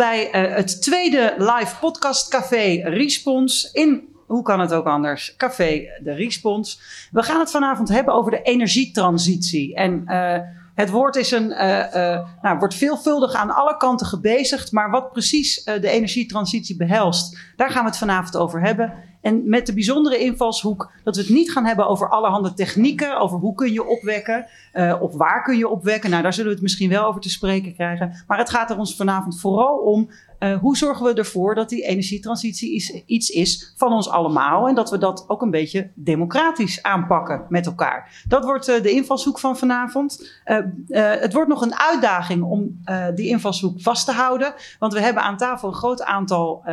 bij uh, het tweede live podcast café Respons in hoe kan het ook anders? Café de Respons. We gaan het vanavond hebben over de energietransitie. En uh, het woord is een, uh, nou, wordt veelvuldig aan alle kanten gebezigd. Maar wat precies de energietransitie behelst, daar gaan we het vanavond over hebben. En met de bijzondere invalshoek dat we het niet gaan hebben over allerhande technieken, over hoe kun je opwekken uh, of waar kun je opwekken. Nou, daar zullen we het misschien wel over te spreken krijgen. Maar het gaat er ons vanavond vooral om uh, hoe zorgen we ervoor dat die energietransitie iets is van ons allemaal en dat we dat ook een beetje democratisch aanpakken met elkaar. Dat wordt uh, de invalshoek van vanavond. het wordt nog een uitdaging om die invalshoek vast te houden, want we hebben aan tafel een groot aantal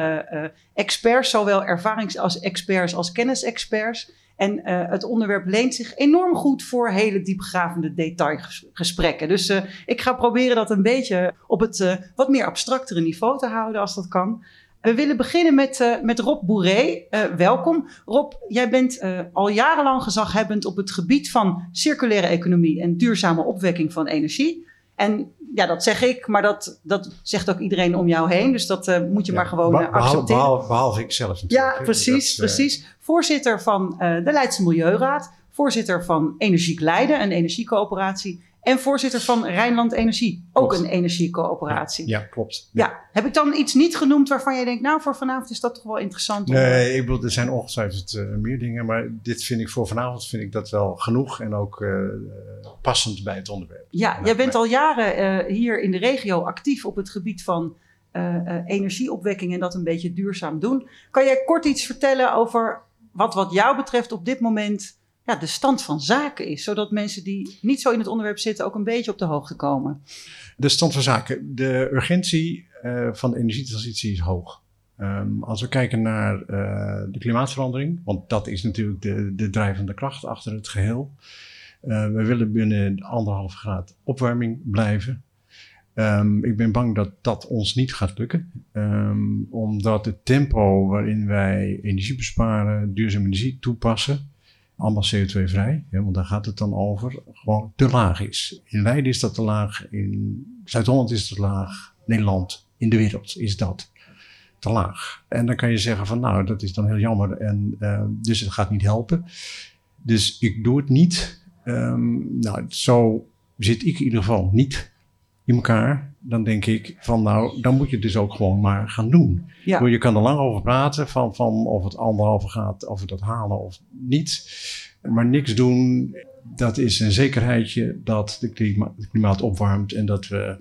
experts, zowel ervarings- als experts als kennisexperts. En uh, het onderwerp leent zich enorm goed voor hele diepgravende detailgesprekken. Dus uh, ik ga proberen dat een beetje op het uh, wat meer abstractere niveau te houden, als dat kan. We willen beginnen met, met Rob Bourré. welkom. Rob, jij bent al jarenlang gezaghebbend op het gebied van circulaire economie en duurzame opwekking van energie. En ja, dat zeg ik, maar dat, dat zegt ook iedereen om jou heen. Dus dat uh, moet je ja, maar gewoon uh, accepteren. Behalve, behalve, ik zelf natuurlijk. Ja, precies, dat, precies. Uh, voorzitter van de Leidse Milieuraad. Voorzitter van Energiek Leiden, een energiecoöperatie. En voorzitter van Rijnland Energie, ook klopt. een energiecoöperatie. Ja, klopt. Ja. ja. heb ik dan iets niet genoemd waarvan jij denkt, nou voor vanavond is dat toch wel interessant? Nee, ik bedoel, er zijn ongetwijfeld uh, meer dingen, maar dit vind ik voor vanavond vind ik dat wel genoeg en ook uh, passend bij het onderwerp. Ja, jij bent al jaren uh, hier in de regio actief op het gebied van energieopwekking en dat een beetje duurzaam doen. Kan jij kort iets vertellen over wat wat jou betreft op dit moment ja, de stand van zaken is. Zodat mensen die niet zo in het onderwerp zitten ook een beetje op de hoogte komen. De stand van zaken. De urgentie uh, van de energietransitie is hoog. Um, als we kijken naar uh, de klimaatverandering, want dat is natuurlijk de, de drijvende kracht achter het geheel. Uh, we willen binnen anderhalf graad opwarming blijven. Um, ik ben bang dat dat ons niet gaat lukken, um, omdat het tempo waarin wij energie besparen, duurzame energie toepassen, allemaal CO2-vrij, want daar gaat het dan over, gewoon te laag is. In Leiden is dat te laag, in Zuid-Holland is het te laag, Nederland, in de wereld is dat te laag. En dan kan je zeggen van nou, dat is dan heel jammer en uh, dus het gaat niet helpen. Dus ik doe het niet. Um, nou, zo zit ik in ieder geval niet in elkaar, dan denk ik van nou, dan moet je het dus ook gewoon maar gaan doen. Ja. Je kan er lang over praten van, van of het anderhalve gaat, of we dat halen of niet. Maar niks doen, dat is een zekerheidje dat de klimaat, het klimaat opwarmt en dat we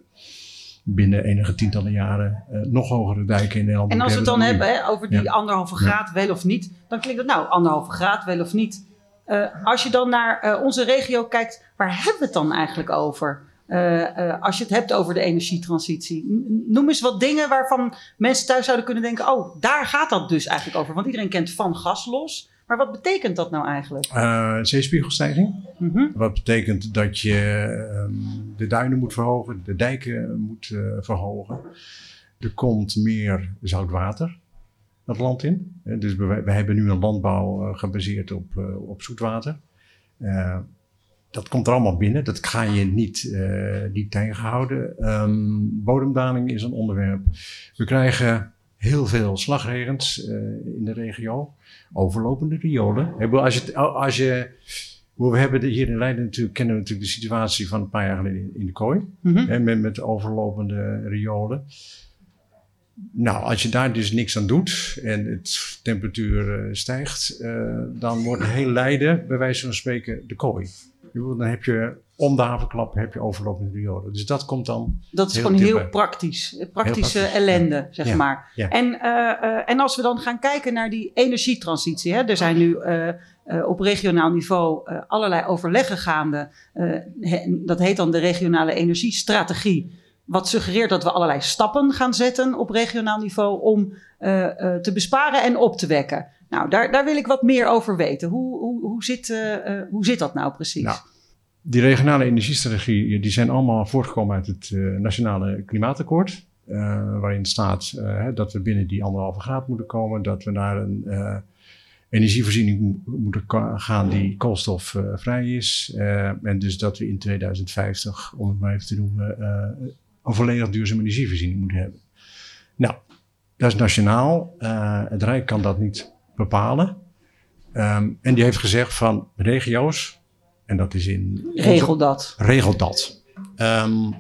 binnen enige tientallen jaren uh, nog hogere dijken in Nederland En als we het dan hebben hè, over die ja. anderhalve graad, wel of niet, dan klinkt het nou anderhalve graad, wel of niet. Uh, als je dan naar uh, onze regio kijkt, waar hebben we het dan eigenlijk over? Uh, uh, als je het hebt over de energietransitie. Noem eens wat dingen waarvan mensen thuis zouden kunnen denken: oh, daar gaat dat dus eigenlijk over. Want iedereen kent van gas los. Maar wat betekent dat nou eigenlijk? Uh, zeespiegelstijging. Mm -hmm. Wat betekent dat je um, de duinen moet verhogen, de dijken moet verhogen. Er komt meer zoutwater het land in. Dus we, we hebben nu een landbouw gebaseerd op, op zoetwater dat komt er allemaal binnen. Dat ga je niet, uh, niet tegenhouden. Um, bodemdaling is een onderwerp. We krijgen heel veel slagregens uh, in de regio. Overlopende riolen. Als je, als je, we hebben hier in Leiden natuurlijk, kennen we natuurlijk de situatie van een paar jaar geleden in de kooi. Mm -hmm. hè, met, met overlopende riolen. Nou, als je daar dus niks aan doet en het temperatuur uh, stijgt, dan wordt heel Leiden, bij wijze van spreken, de kooi. Dan heb je om de havenklap heb je overlopende riolen. Dus dat komt dan. Dat is gewoon heel praktisch. Praktische heel ellende, ja. zeg ja. maar. Ja. En, uh, uh, en als we dan gaan kijken naar die energietransitie. Hè, er zijn nu uh, op regionaal niveau allerlei overleggen gaande. dat heet dan de regionale energiestrategie. Wat suggereert dat we allerlei stappen gaan zetten op regionaal niveau om te besparen en op te wekken. Nou, daar, daar wil ik wat meer over weten. Hoe, hoe, hoe, zit, uh, hoe zit dat nou precies? Nou, die regionale energiestrategie die zijn allemaal voortgekomen uit het uh, Nationale Klimaatakkoord. Waarin staat dat we binnen die anderhalve graad moeten komen. Dat we naar een energievoorziening moeten gaan die koolstofvrij is. en dus dat we in 2050, om het maar even te noemen, een volledig duurzame energievoorziening moeten hebben. Nou, dat is nationaal. Het Rijk kan dat niet bepalen. Um, en die heeft gezegd van regio's, en dat is in. Regel dat. Regel dat. Um,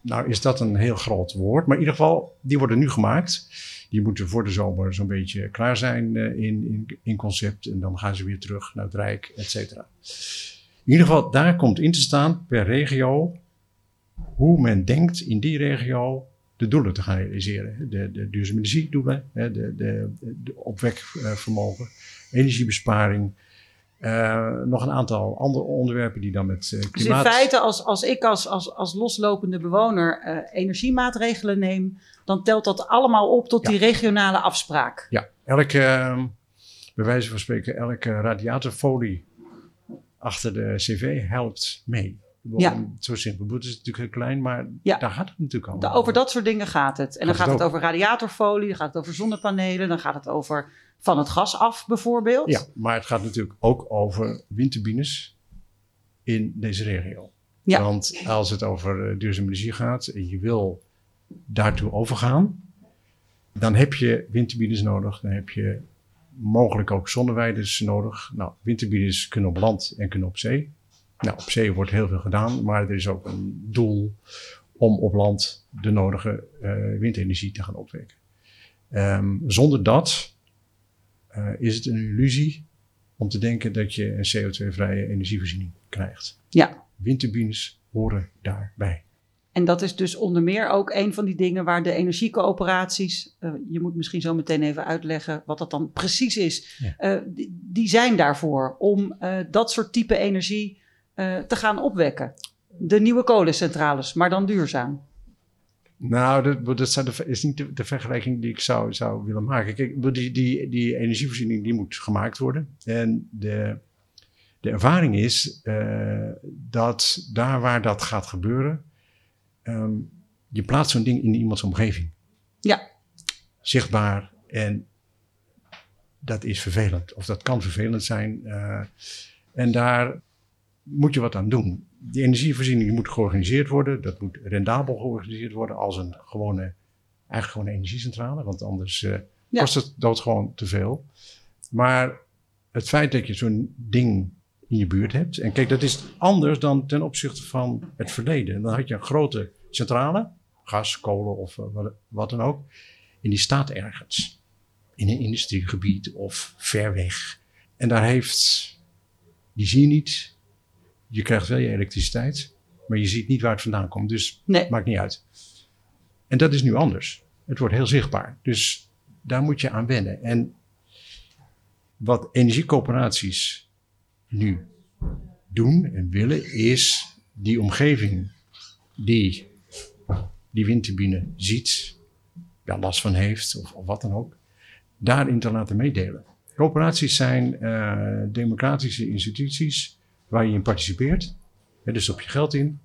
nou is dat een heel groot woord, maar in ieder geval, die worden nu gemaakt. Die moeten voor de zomer zo'n beetje klaar zijn uh, in, in, in, concept. En dan gaan ze weer terug naar het Rijk, et cetera. In ieder geval, daar komt in te staan per regio hoe men denkt in die regio de doelen te gaan realiseren. De, de duurzame energiedoelen, de, de, de opwekvermogen, energiebesparing. Uh, nog een aantal andere onderwerpen die dan met uh, klimaat... Dus in feite, als, als ik als, als, als loslopende bewoner uh, energiemaatregelen neem... dan telt dat allemaal op tot ja. die regionale afspraak. Ja, elke, ehm, bij wijze van spreken, elke radiatorfolie achter de cv helpt mee. Ja. Zo simpel. Het is natuurlijk heel klein, maar ja. daar gaat het natuurlijk over. Over dat soort dingen gaat het. En dan gaat het, het over radiatorfolie, dan gaat het over zonnepanelen, dan gaat het over van het gas af bijvoorbeeld. Ja, maar het gaat natuurlijk ook over windturbines in deze regio. Ja. Want als het over uh, duurzame energie gaat en je wil daartoe overgaan, dan heb je windturbines nodig, dan heb je mogelijk ook zonneweiders nodig. Nou, windturbines kunnen op land en kunnen op zee. Nou, op zee wordt heel veel gedaan, maar er is ook een doel om op land de nodige uh, windenergie te gaan opwekken. Um, zonder dat uh, is het een illusie om te denken dat je een CO2-vrije energievoorziening krijgt. Ja. Windturbines horen daarbij. En dat is dus onder meer ook een van die dingen waar de energiecoöperaties, uh, je moet misschien zo meteen even uitleggen wat dat dan precies is, ja. uh, die, die, zijn daarvoor om uh, dat soort type energie te gaan opwekken. De nieuwe kolencentrales, maar dan duurzaam. Nou, dat, dat is niet de, de, vergelijking die ik zou, zou willen maken. Kijk, die, die, die energievoorziening die moet gemaakt worden. En de, de ervaring is uh, dat daar waar dat gaat gebeuren, um, je plaatst zo'n ding in iemands omgeving. Ja. Zichtbaar en dat is vervelend. Of dat kan vervelend zijn. Uh, en daar moet je wat aan doen die energievoorziening moet georganiseerd worden. Dat moet rendabel georganiseerd worden als een gewone, eigenlijk gewoon een energiecentrale. Want anders uh, ja. kost het doodgewoon te veel. Maar het feit dat je zo'n ding in je buurt hebt. En kijk, dat is anders dan ten opzichte van het verleden. Dan had je een grote centrale, gas, kolen of uh, wat, wat dan ook. En die staat ergens. In een industriegebied of ver weg. En daar heeft, die zie je niet, je krijgt wel je elektriciteit, maar je ziet niet waar het vandaan komt. Dus nee. maakt niet uit. En dat is nu anders. Het wordt heel zichtbaar. Dus daar moet je aan wennen. En wat energiecoöperaties nu doen en willen, is die omgeving die die windturbine ziet, daar last van heeft of, of wat dan ook, daarin te laten meedelen. Coöperaties zijn uh, democratische instituties waar je in participeert. Hè, dus op je geld in.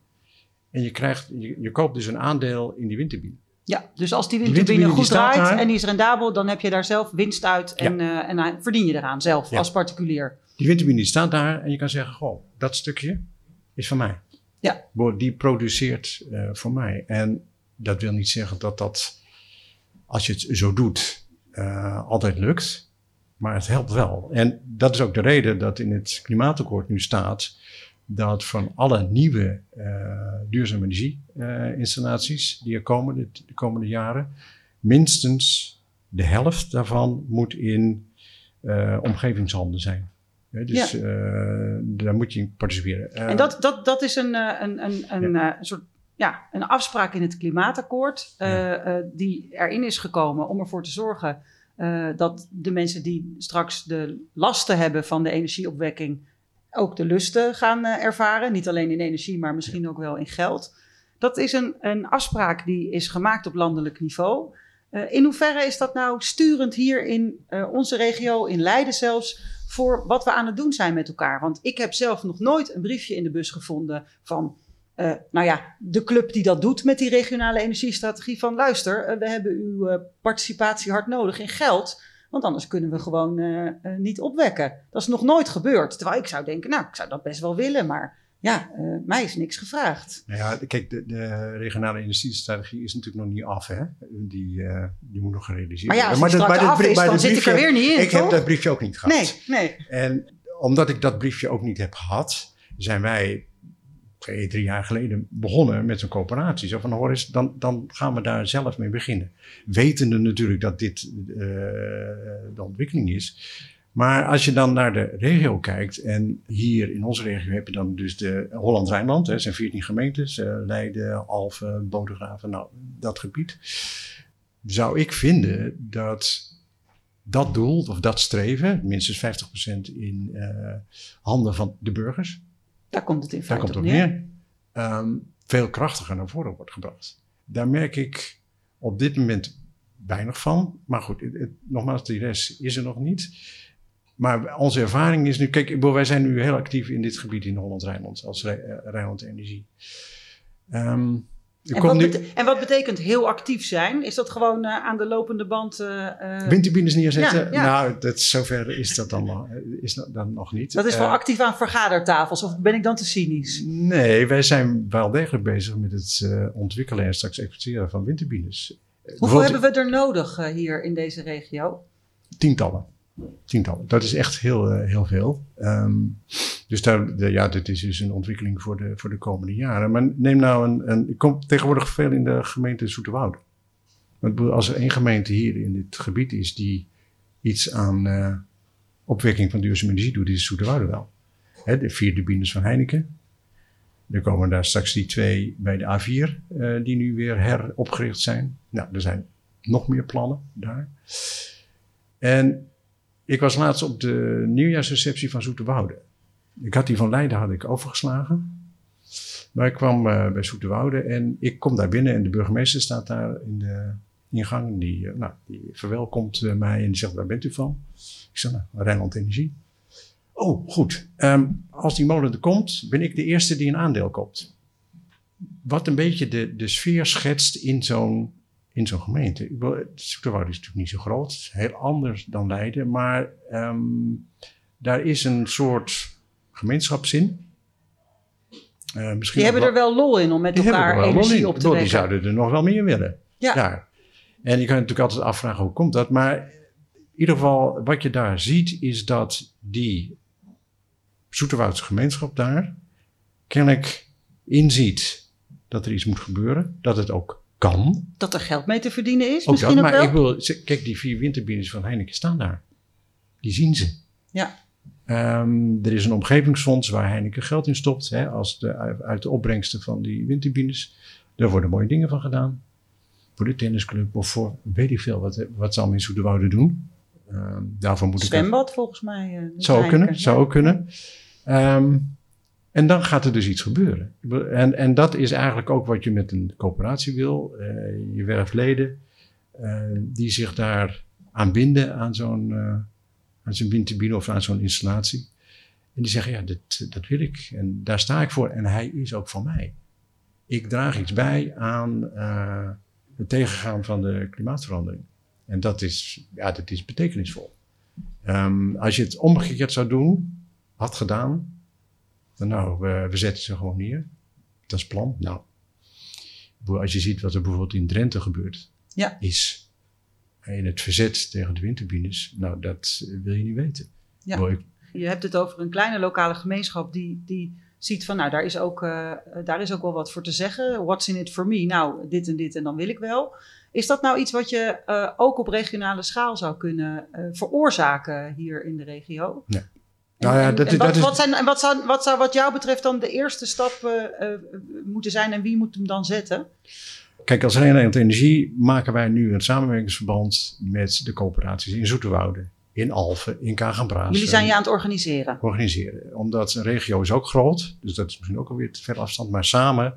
En je, krijgt, je, je koopt dus een aandeel in die windturbine. Ja, dus als die windturbine, die goed draait en die is rendabel, dan heb je daar zelf winst uit en, ja. uh, en dan verdien je eraan zelf ja. als particulier. Die windturbine die staat daar en je kan zeggen, goh, dat stukje is van mij. Ja. Die produceert uh, voor mij. En dat wil niet zeggen dat dat, als je het zo doet, altijd lukt. Maar het helpt wel. En dat is ook de reden dat in het klimaatakkoord nu staat dat van alle nieuwe uh, duurzame energieinstallaties uh, die er komen de, de, komende jaren, minstens de helft daarvan moet in uh, omgevingshanden zijn. dus ja. daar moet je in participeren. en dat, dat, dat is een, een, een, een, ja. soort ja, een afspraak in het klimaatakkoord, ja. die erin is gekomen om ervoor te zorgen uh, dat de mensen die straks de lasten hebben van de energieopwekking ook de lusten gaan uh, ervaren. Niet alleen in energie, maar misschien ook wel in geld. Dat is een, een afspraak die is gemaakt op landelijk niveau. Uh, in hoeverre is dat nou sturend hier in onze regio, in Leiden zelfs, voor wat we aan het doen zijn met elkaar? Want ik heb zelf nog nooit een briefje in de bus gevonden van uh, nou ja, de club die dat doet met die regionale energiestrategie van luister, uh, we hebben uw uh, participatie hard nodig in geld, want anders kunnen we gewoon niet opwekken. Dat is nog nooit gebeurd. Terwijl ik zou denken, nou, ik zou dat best wel willen, maar ja, mij is niks gevraagd. Nou ja, kijk, de, de regionale energiestrategie is natuurlijk nog niet af, hè? Die, die moet nog gerealiseerd worden. Maar ja, als maar, maar af is, dan briefje, zit ik er weer niet in, Ik toch? heb dat briefje ook niet gehad. Nee, nee. En omdat ik dat briefje ook niet heb gehad, zijn wij twee, drie jaar geleden begonnen met zo'n coöperatie. Zo van, hoor dan, dan gaan we daar zelf mee beginnen. Wetende natuurlijk dat dit uh, de ontwikkeling is. Maar als je dan naar de regio kijkt, en hier in onze regio heb je dan dus de Holland-Rijnland, er zijn 14 gemeentes, uh, Leiden, Alphen, Bodegraven, nou, dat gebied. Zou ik vinden dat dat doel, of dat streven, minstens 50% in uh, handen van de burgers. Daar komt het in feite Daar komt het op neer. Um, veel krachtiger naar voren wordt gebracht. Daar merk ik op dit moment weinig van. Maar goed, het, het, nogmaals, die rest is er nog niet. Maar onze ervaring is nu, kijk, wij zijn nu heel actief in dit gebied in Holland-Rijnland als Rijnland Energie. Um, en wat, nu... en, wat betekent heel actief zijn? Is dat gewoon uh, aan de lopende band... Uh, Windturbines neerzetten? Ja, ja. Nou, dat, zover is dat dan, is dat dan nog niet. Dat is wel actief aan vergadertafels, of ben ik dan te cynisch? Nee, wij zijn wel degelijk bezig met het ontwikkelen en straks exporteren van windturbines. Hoeveel hebben we er nodig hier in deze regio? Tientallen. Tientallen. Dat is echt heel, heel veel. Um, dus daar, de, ja, dit is dus een ontwikkeling voor de, voor de komende jaren. Maar neem nou een, een ik kom tegenwoordig veel in de gemeente Zoeterwoude. Want als er één gemeente hier in dit gebied is die iets aan uh, opwekking van duurzame energie doet, is Zoeterwoude wel. Hè, de vier turbines van Heineken. Er komen daar straks die twee bij de A4, uh, die nu weer heropgericht zijn. Nou, er zijn nog meer plannen daar. En ik was laatst op de nieuwjaarsreceptie van Zoeterwoude. Ik had die van Leiden had ik overgeslagen. Maar ik kwam uh, bij Zoeterwoude en ik kom daar binnen en de burgemeester staat daar in de ingang. Die, uh, nou, die verwelkomt uh, mij en zegt, waar bent u van? Ik zeg, nou, Rijnland Energie. Oh, goed. Um, als die molen er komt, ben ik de eerste die een aandeel koopt. Wat een beetje de, de sfeer schetst in zo'n in zo'n gemeente. Zoeterwoude is natuurlijk niet zo groot, heel anders dan Leiden, maar um, daar is een soort gemeenschapszin. Uh, misschien die hebben er wel lol in om met elkaar energie op te wekken. Die zouden er nog wel meer willen. Ja. Daar. En je kan natuurlijk altijd afvragen hoe komt dat. Maar in ieder geval, wat je daar ziet, is dat die Zoeterwoudse gemeenschap daar kennelijk inziet dat er iets moet gebeuren. Dat het ook kan. Dat er geld mee te verdienen is, ook misschien dat, ook maar wel? ik wil, kijk, die vier windturbines van Heineken staan daar. Die zien ze. Ja. Um, er is een omgevingsfonds waar Heineken geld in stopt. Hè, als de, uit de opbrengsten van die windturbines. Daar worden mooie dingen van gedaan. Voor de tennisclub of voor weet ik veel wat, wat ze allemaal in Zoeterwoude doen. Um, daarvoor moet Zwembad volgens mij. Uh, zou ook kunnen, zou ook kunnen. Um, en dan gaat er dus iets gebeuren. En, en dat is eigenlijk ook wat je met een coöperatie wil. Uh, je werft leden uh, die zich daar aan binden aan zo'n aan zo'n windturbine of aan zo'n installatie. En die zeggen, ja, dat wil ik. En daar sta ik voor. En hij is ook van mij. Ik draag iets bij aan uh, het tegengaan van de klimaatverandering. En dat is, ja, dat is betekenisvol. Um, als je het omgekeerd zou doen, had gedaan, nou, we, we zetten ze gewoon neer. Dat is plan. Nou, als je ziet wat er bijvoorbeeld in Drenthe gebeurt, ja. is in het verzet tegen de windturbines, nou, dat wil je niet weten. Ja. Ik... Je hebt het over een kleine lokale gemeenschap die, die ziet van, nou, daar is, ook, uh, daar is ook wel wat voor te zeggen. What's in it for me? Nou, dit en dit en dan wil ik wel. Is dat nou iets wat je uh, ook op regionale schaal zou kunnen uh, veroorzaken hier in de regio? Ja. Nou ja, dat, en, wat, dat is... wat, zijn, en wat, zou, wat zou wat jou betreft dan de eerste stap moeten zijn en wie moet hem dan zetten? Kijk, als Rijnland Energie maken wij nu een samenwerkingsverband met de coöperaties in Zoeterwoude, in Alphen, in Kagenbraas. Jullie zijn je aan het organiseren? Organiseren. Omdat een regio is ook groot, dus dat is misschien ook alweer te ver afstand. Maar samen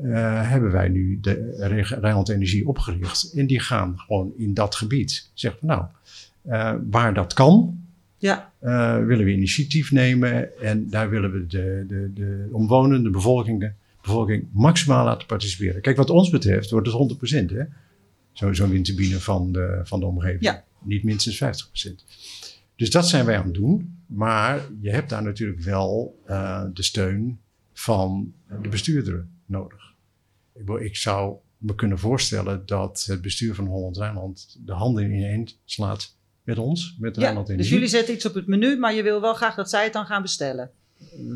uh, hebben wij nu de Rijnland Energie opgericht. En die gaan gewoon in dat gebied. Zeggen nou, waar dat kan, ja. uh, willen we initiatief nemen. En daar willen we de, de, de omwonende bevolkingen bevolking maximaal laten participeren. Kijk, wat ons betreft wordt het 100%. Hè? Zo'n zo windturbine van de, van de omgeving. Ja. Niet minstens 50%. Dus dat zijn wij aan het doen. Maar je hebt daar natuurlijk wel uh, de steun van de bestuurder nodig. Ik, ik zou me kunnen voorstellen dat het bestuur van Holland-Rijnland de handen ineen slaat met ons, met Rijnland ja, Dus jullie zetten iets op het menu, maar je wil wel graag dat zij het dan gaan bestellen?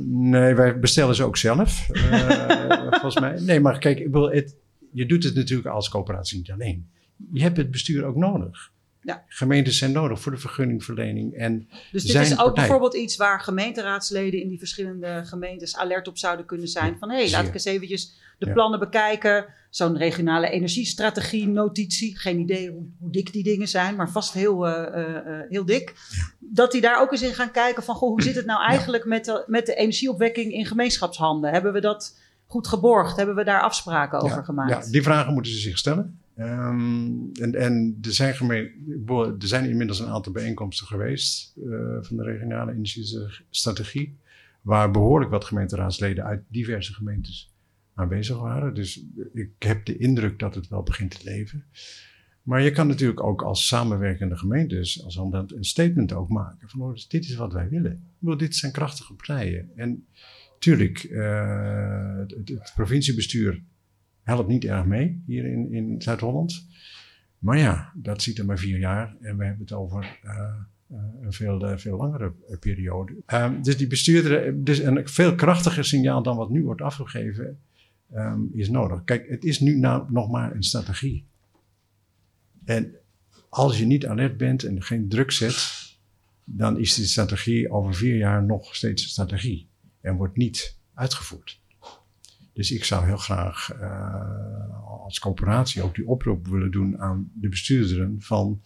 Nee, wij bestellen ze ook zelf, uh, volgens mij. Nee, maar kijk, ik wil het, je doet het natuurlijk als coöperatie niet alleen. Je hebt het bestuur ook nodig. Ja. Gemeentes zijn nodig voor de vergunningverlening. En dus dit is ook bijvoorbeeld iets waar gemeenteraadsleden in die verschillende gemeentes alert op zouden kunnen zijn. Van hé, hey, laat ik eens eventjes de plannen bekijken. Zo'n regionale energiestrategie, notitie. Geen idee hoe, hoe, dik die dingen zijn, maar vast heel, uh, uh, heel dik. Dat die daar ook eens in gaan kijken van goh, hoe zit het nou eigenlijk met, de, met de energieopwekking in gemeenschapshanden? Hebben we dat goed geborgd? Hebben we daar afspraken over gemaakt? Ja, die vragen moeten ze zich stellen. Um, en, en er, zijn er zijn inmiddels een aantal bijeenkomsten geweest uh, van de regionale energiestrategie, waar behoorlijk wat gemeenteraadsleden uit diverse gemeentes aanwezig waren. Dus ik heb de indruk dat het wel begint te leven. Maar je kan natuurlijk ook als samenwerkende gemeentes, als dan een statement ook maken van oh, dit is wat wij willen. Bedoel, dit zijn krachtige partijen. En tuurlijk, het, het, provinciebestuur helpt niet erg mee hier in, in Zuid-Holland. Maar ja, dat ziet er maar vier jaar en we hebben het over uh, een veel, veel langere periode. Um, dus die bestuurder, dus een veel krachtiger signaal dan wat nu wordt afgegeven, um, is nodig. Kijk, het is nu nou nog maar een strategie. En als je niet alert bent en geen druk zet, dan is die strategie over vier jaar nog steeds een strategie en wordt niet uitgevoerd. Dus ik zou heel graag uh, als coöperatie ook die oproep willen doen aan de bestuurderen van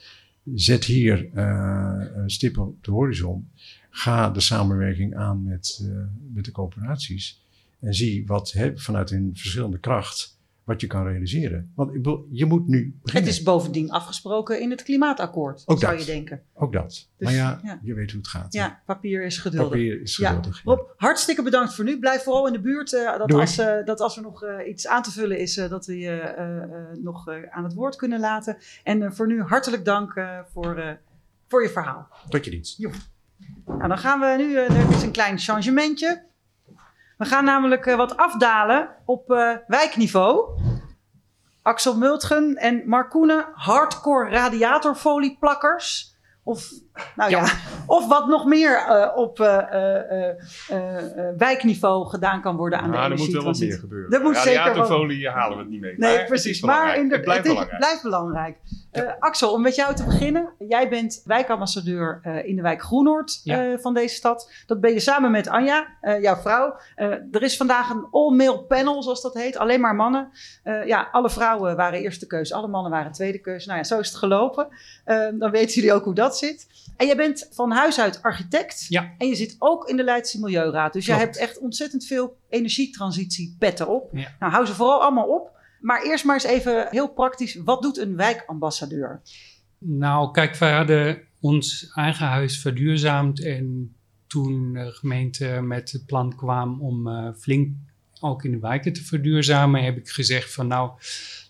zet hier uh, een stip op de horizon. Ga de samenwerking aan met, uh, met de coöperaties. En zie wat he, vanuit een verschillende kracht wat je kan realiseren. Want ik bedoel, je moet nu beginnen. Het is bovendien afgesproken in het klimaatakkoord, ook zou je denken. Ook dat. Dus, maar ja, je weet hoe het gaat. Ja, papier is geduldig. Papier is geduldig. Ja. Rob, hartstikke bedankt voor nu. Blijf vooral in de buurt. Uh, dat, als, uh, dat als er nog uh, iets aan te vullen is, dat we je nog aan het woord kunnen laten. En voor nu hartelijk dank voor, voor je verhaal. Tot je dienst. Jo. Nou, dan gaan we nu, er is een klein changementje. We gaan namelijk uh, wat afdalen op uh, wijkniveau. Axel Multgen en Marcoene, hardcore radiatorfolieplakkers. Of, nou ja. of wat nog meer uh, op uh, uh, wijkniveau gedaan kan worden aan nou, de energie. Er moet wel wat meer gebeuren. Er moet Radiatorfolie zeker halen we het niet mee. Nee, maar precies. Maar het, blijft, het belangrijk. blijft belangrijk. Axel, om met jou te beginnen. Jij bent wijkambassadeur in de wijk Groenoord ja. van deze stad. Dat ben je samen met Anja, jouw vrouw. er is vandaag een all-male panel, zoals dat heet. Alleen maar mannen. ja, alle vrouwen waren eerste keus. Alle mannen waren tweede keus. Nou ja, zo is het gelopen. dan weten jullie ook hoe dat zit. En jij bent van huis uit architect. Ja. En je zit ook in de Leidse Milieuraad. Dus jij hebt echt ontzettend veel energietransitie petten op. Nou, hou ze vooral allemaal op. Maar eerst maar eens even heel praktisch. Wat doet een wijkambassadeur? Nou, kijk, we hadden ons eigen huis verduurzaamd. En toen de gemeente met het plan kwam om uh, flink ook in de wijken te verduurzamen, heb ik gezegd van nou,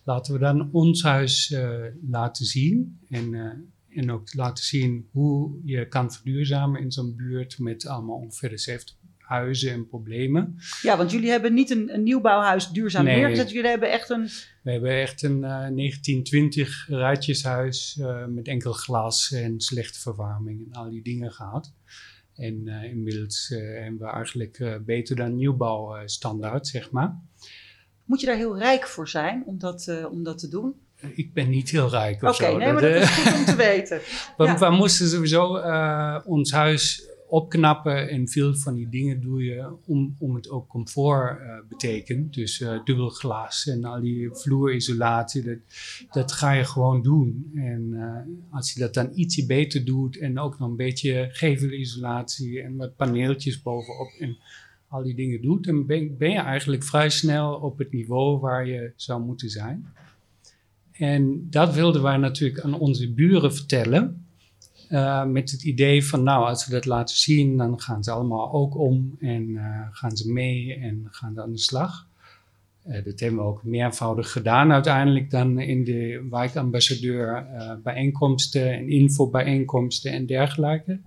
laten we dan ons huis uh, laten zien. En uh, en ook laten zien hoe je kan verduurzamen in zo'n buurt met allemaal ongeveer 70 huizen en problemen. Ja, want jullie hebben niet een, een nieuwbouwhuis duurzaam nee. neergezet. Jullie hebben echt een... We hebben echt een uh, 1920 rijtjeshuis uh, met enkel glas en slechte verwarming en al die dingen gehad. En uh, inmiddels hebben we eigenlijk beter dan nieuwbouwstandaard, zeg maar. Moet je daar heel rijk voor zijn om dat, om dat te doen? Ik ben niet heel rijk of Oké, nee, maar dat is goed om te weten. we, ja. we, moesten sowieso uh, ons huis opknappen en veel van die dingen doe je om, om het ook comfort uh, betekent. Dus uh, dubbel glas en al die vloerisolatie, dat, dat ga je gewoon doen. En als je dat dan ietsje beter doet en ook nog een beetje gevelisolatie en wat paneeltjes bovenop en al die dingen doet, dan ben, ben je eigenlijk vrij snel op het niveau waar je zou moeten zijn. En dat wilden wij natuurlijk aan onze buren vertellen. Uh, met het idee van, nou, als we dat laten zien, dan gaan ze allemaal ook om en uh, gaan ze mee en gaan ze aan de slag. Uh, dat hebben we ook meervoudig gedaan uiteindelijk dan in de wijkambassadeur bijeenkomsten en infobijeenkomsten en dergelijke.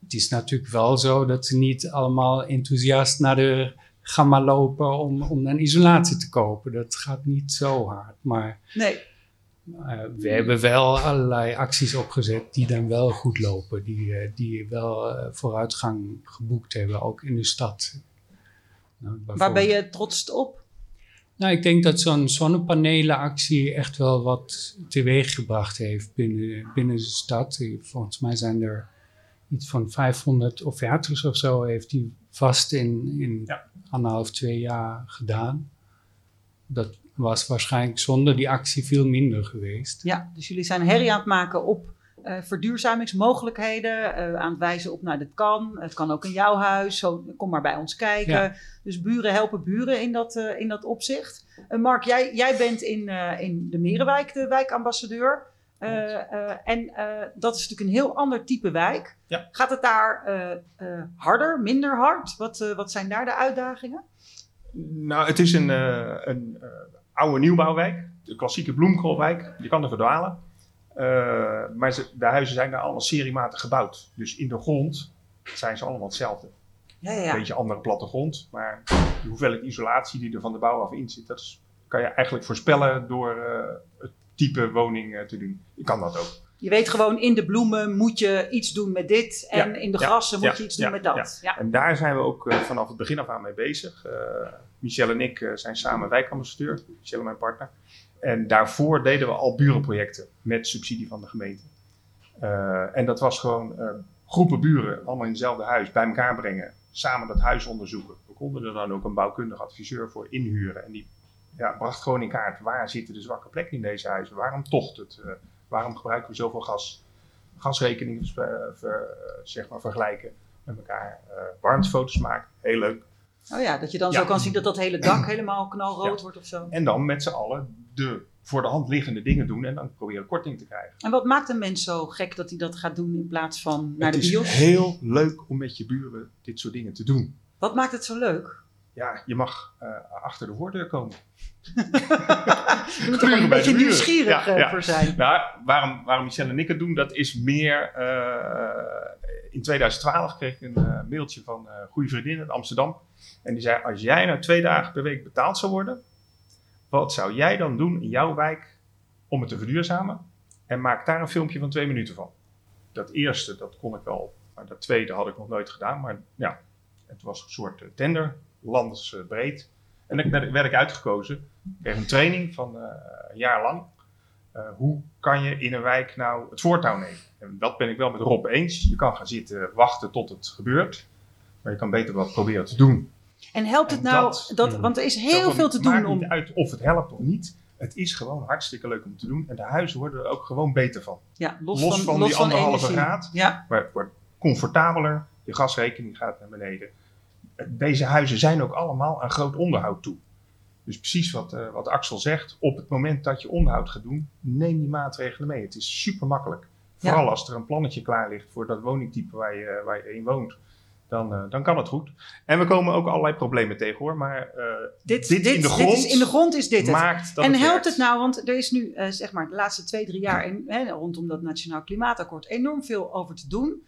Het is natuurlijk wel zo dat ze niet allemaal enthousiast naar de ga maar lopen om, om een isolatie te kopen. Dat gaat niet zo hard. Maar nee. Uh, we hebben wel allerlei acties opgezet die dan wel goed lopen. Die, uh, die wel uh, vooruitgang geboekt hebben, ook in de stad. Nou, Waar ben je trots op? Nou, ik denk dat zo'n zonnepanelenactie echt wel wat teweeggebracht heeft binnen, binnen de stad. Volgens mij zijn er iets van 500 offertes of zo heeft hij vast in, in ja. Anderhalf, twee jaar gedaan. Dat was waarschijnlijk zonder die actie veel minder geweest. Ja, dus jullie zijn herrie aan het maken op uh, verduurzamingsmogelijkheden. Uh, aan het wijzen op, nou, dit kan. Het kan ook in jouw huis. Zo, kom maar bij ons kijken. Dus buren helpen buren in dat, uh, in dat opzicht. Mark, jij, jij bent in, in de Merenwijk de wijkambassadeur. En dat is natuurlijk een heel ander type wijk. Ja. Gaat het daar harder, minder hard? Wat, wat zijn daar de uitdagingen? Nou, het is een, een oude nieuwbouwwijk. De klassieke bloemkoolwijk. Je kan er verdwalen. Maar ze, de huizen zijn daar allemaal seriematig gebouwd. Dus in de grond zijn ze allemaal hetzelfde. Ja, ja. Een beetje andere plattegrond. Maar de hoeveelheid isolatie die er van de bouw af in zit, dat is, kan je eigenlijk voorspellen door het type woning uh, te doen. Je kan dat ook. Je weet gewoon, in de bloemen moet je iets doen met dit. En ja, in de grassen moet je iets doen met dat. Ja. En daar zijn we ook vanaf het begin af aan mee bezig. Michel en ik zijn samen wijkambassadeur. Michel mijn partner. En daarvoor deden we al burenprojecten met subsidie van de gemeente. En dat was gewoon groepen buren, allemaal in hetzelfde huis, bij elkaar brengen. Samen dat huis onderzoeken. We konden er dan ook een bouwkundig adviseur voor inhuren. En die ja, bracht gewoon in kaart waar zitten de zwakke plekken in deze huizen. Waarom tocht het? Uh, waarom gebruiken we zoveel gas? Gasrekeningen ver, zeg maar, vergelijken met elkaar. warmtefoto's maken, heel leuk. Oh ja, dat je dan ja. zo kan zien dat dat hele dak helemaal knalrood ja. wordt of zo. En dan met z'n allen de voor de hand liggende dingen doen en dan proberen korting te krijgen. En wat maakt een mens zo gek dat hij dat gaat doen in plaats van naar het de bios? Het is heel leuk om met je buren dit soort dingen te doen. Wat maakt het zo leuk? Ja, je mag uh, achter de voordeur komen. je moet er een beetje nieuwsgierig ja, ja. voor zijn. Nou, waarom, waarom Michelle en ik het doen, dat is meer... Uh, in 2012 kreeg ik een uh, mailtje van een goede vriendin in Amsterdam. En die zei, als jij nou twee dagen per week betaald zou worden wat zou jij dan doen in jouw wijk om het te verduurzamen? En maak daar een filmpje van twee minuten van. Dat eerste, dat kon ik wel. Maar dat tweede had ik nog nooit gedaan. Maar ja, het was een soort eh, tender, landesbreed. En dan werd ik uitgekozen. Ik kreeg een training van uh, een jaar lang. Uh, hoe kan je in een wijk nou het voortouw nemen? En dat ben ik wel met Rob eens. Je kan gaan zitten wachten tot het gebeurt. Maar je kan beter wat proberen te doen. En helpt het nou, dat, dat, hmm. want er is heel veel te doen maakt om... niet uit of het helpt of niet. Het is gewoon hartstikke leuk om te doen. En de huizen worden er ook gewoon beter van. Ja, los, los van, van los die van anderhalve graad. Ja. Het wordt comfortabeler. Je gasrekening gaat naar beneden. Deze huizen zijn ook allemaal aan groot onderhoud toe. Dus precies wat, uh, wat Axel zegt. Op het moment dat je onderhoud gaat doen, neem die maatregelen mee. Het is super makkelijk. Vooral ja. als er een plannetje klaar ligt voor dat woningtype waar je, waar je in woont dan, uh, dan kan het goed. En we komen ook allerlei problemen tegen hoor. Maar uh, dit, dit, dit, in de grond, dit is, in de grond is dit maakt het. en het helpt het nou, want er is nu zeg maar de laatste twee, drie jaar in, hè, rondom dat Nationaal Klimaatakkoord enorm veel over te doen.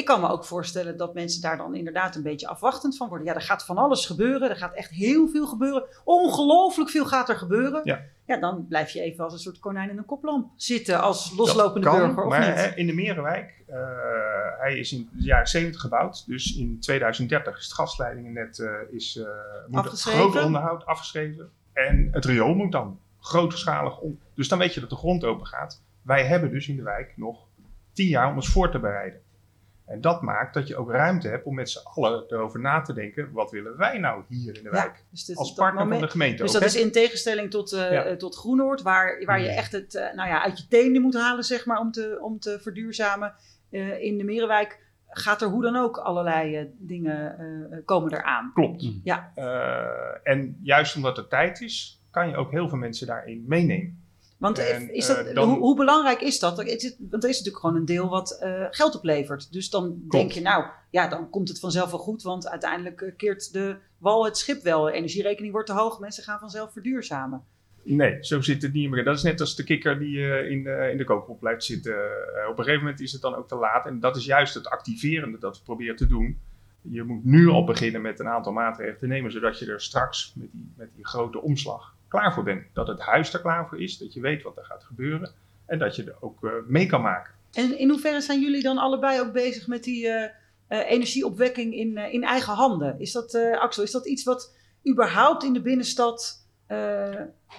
Ik kan me ook voorstellen dat mensen daar dan inderdaad een beetje afwachtend van worden. Ja, er gaat van alles gebeuren. Er gaat echt heel veel gebeuren. Ongelooflijk veel gaat er gebeuren. Ja. ja, dan blijf je even als een soort konijn in een koplamp zitten als loslopende kan, burger. Of maar niet? in de Merenwijk, uh, hij is in de jaren 70 gebouwd. Dus in 2030 is het gasleidingennet uh, is, uh, moet groot onderhoud afgeschreven. En het riool moet dan grootschalig om. Dus dan weet je dat de grond open gaat. Wij hebben dus in de wijk nog tien jaar om ons voor te bereiden. En dat maakt dat je ook ruimte hebt om met z'n allen erover na te denken: wat willen wij nou hier in de wijk? Ja, dus als partner moment, van de gemeente. Dus dat is in tegenstelling tot, uh, ja. tot Groenoord, waar, waar je echt het uh, nou ja, uit je tenen moet halen, zeg maar, om te, om te verduurzamen. Uh, in de Merenwijk gaat er hoe dan ook allerlei dingen komen eraan. Klopt. Ja. en juist omdat het tijd is, kan je ook heel veel mensen daarin meenemen. Want en, is dat, uh, dan, hoe, hoe, belangrijk is dat? Is, want er is natuurlijk gewoon een deel wat uh, geld oplevert. Dus dan klopt. denk je, nou ja, dan komt het vanzelf wel goed. Want uiteindelijk uh, keert de wal het schip wel. De energierekening wordt te hoog. Mensen gaan vanzelf verduurzamen. Nee, zo zit het niet meer. Dat is net als de kikker die in, de, in de kookpot blijft zitten. op een gegeven moment is het dan ook te laat. En dat is juist het activerende dat we proberen te doen. Je moet nu al beginnen met een aantal maatregelen te nemen, zodat je er straks met die, met die grote omslag klaar voor bent. Dat het huis er klaar voor is, dat je weet wat er gaat gebeuren en dat je er ook uh, mee kan maken. En in hoeverre zijn jullie dan allebei ook bezig met die uh, uh, energieopwekking in, in eigen handen? Is dat, Axel, is dat iets wat überhaupt in de binnenstad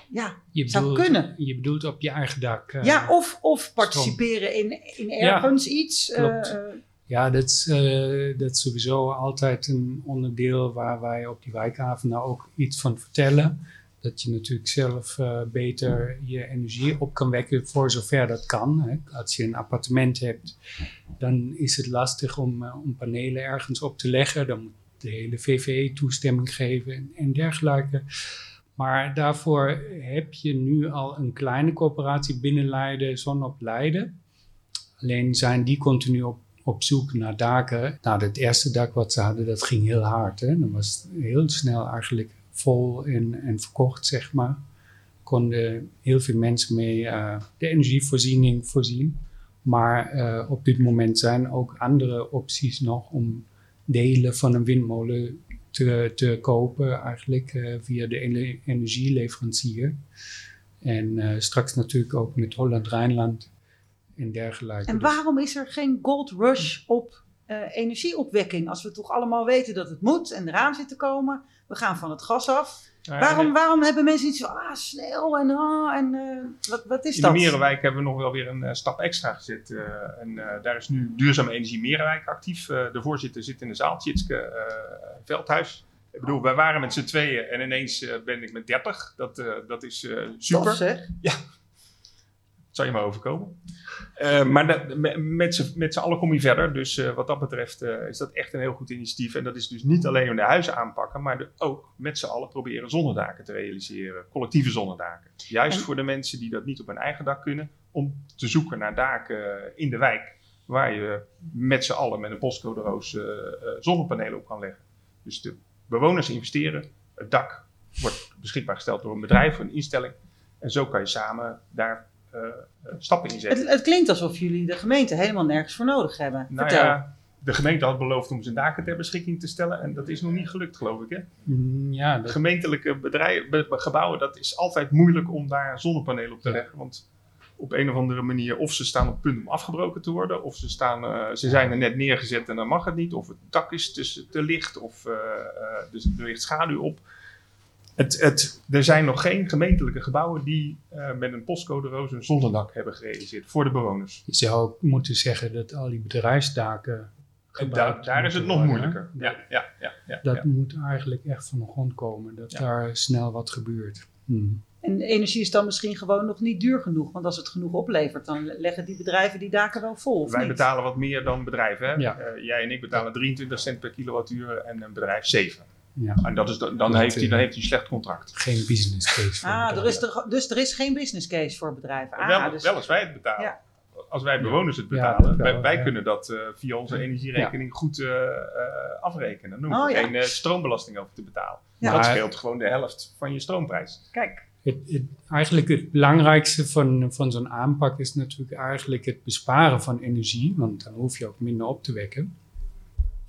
ja, je zou bedoelt, kunnen? Je bedoelt op je eigen dak. ja, of, of participeren in, in ergens ja, iets. Klopt. Ja, dat is, uh, dat is sowieso altijd een onderdeel waar wij op die wijkhaven nou ook iets van vertellen. Dat je natuurlijk zelf uh, beter je energie op kan wekken voor zover dat kan. Hè. Als je een appartement hebt, dan is het lastig om, om panelen ergens op te leggen. Dan moet de hele VVE toestemming geven en, en dergelijke. Maar daarvoor heb je nu al een kleine coöperatie binnen Leiden, Zon op Leiden. Alleen zijn die continu op op zoek naar daken. Nou, het eerste dak wat ze hadden, dat ging heel hard. Hè? Dat was heel snel eigenlijk vol en, en verkocht, zeg maar. Konden heel veel mensen mee uh, de energievoorziening voorzien. Maar uh, op dit moment zijn ook andere opties nog om delen van een windmolen te, te kopen, eigenlijk uh, via de energieleverancier. En straks natuurlijk ook met Holland-Rijnland en dergelijke. En waarom is er geen gold rush op uh, energieopwekking? Als we toch allemaal weten dat het moet en eraan zit te komen. We gaan van het gas af. Waarom, nee. waarom hebben mensen iets van, ah, snel en, ah, en uh, wat, wat is In dat? In de Merenwijk hebben we nog wel weer een uh, stap extra gezet. Uh, en daar is nu Duurzame Energie Merenwijk actief. de voorzitter zit in de zaal, Tjitske Veldhuis. Ik bedoel, wij waren met z'n tweeën en ineens ben ik met 30. Dat, dat is super. Tof, zeg. Ja, zou je maar overkomen. Uh, maar dat, met, met z'n allen kom je verder. Dus uh, wat dat betreft uh, is dat echt een heel goed initiatief. En dat is dus niet alleen om de huizen aanpakken, maar de, ook met z'n allen proberen zonnedaken te realiseren. Collectieve zonnedaken. Juist en? voor de mensen die dat niet op hun eigen dak kunnen, om te zoeken naar daken in de wijk. Waar je met z'n allen met een postcode roos zonnepanelen op kan leggen. Dus de bewoners investeren, het dak wordt beschikbaar gesteld door een bedrijf, een instelling. En zo kan je samen daar uh, stappen inzetten. Het, het, klinkt alsof jullie de gemeente helemaal nergens voor nodig hebben. Nou Vertel. Ja, de gemeente had beloofd om zijn daken ter beschikking te stellen en dat is nog niet gelukt, geloof ik. Hè? Mm, ja, dat... Gemeentelijke bedrijven, gebouwen, dat is altijd moeilijk om daar zonnepanelen op te leggen. Want op een of andere manier, of ze staan op punt om afgebroken te worden, of ze, staan, uh, ze zijn er net neergezet en dan mag het niet, of het dak is te, te licht, of uh, dus er ligt schaduw op. Het, het, er zijn nog geen gemeentelijke gebouwen die uh, met een postcode roos een zonnedak hebben gerealiseerd voor de bewoners. Je zou ook moeten zeggen dat al die bedrijfsdaken. Daar, daar is het nog moeilijker. Ja, ja, ja, ja, dat ja. moet eigenlijk echt van de grond komen, dat daar snel wat gebeurt. Hmm. En energie is dan misschien gewoon nog niet duur genoeg. Want als het genoeg oplevert, dan leggen die bedrijven die daken wel vol. Wij niet? betalen wat meer dan bedrijven. Hè? Ja. Uh, jij en ik betalen 23 cent per kilowattuur en een bedrijf 7. Ja. En dat is, dan, dan, heeft hij, dan heeft hij een slecht contract. Geen business case. Voor ah, er is er, dus er is geen business case voor bedrijven. Ah, wel, dus, wel als wij het betalen. Ja. Als wij bewoners het betalen, wel, wij, wij ja. kunnen dat uh, via onze energierekening goed uh, uh, afrekenen. Dan hoef je Oh, ja. geen stroombelasting over te betalen. Ja. Dat Maar- scheelt gewoon de helft van je stroomprijs. Kijk, Het, het, eigenlijk het belangrijkste van, van zo'n aanpak is natuurlijk eigenlijk het besparen van energie, want dan hoef je ook minder op te wekken.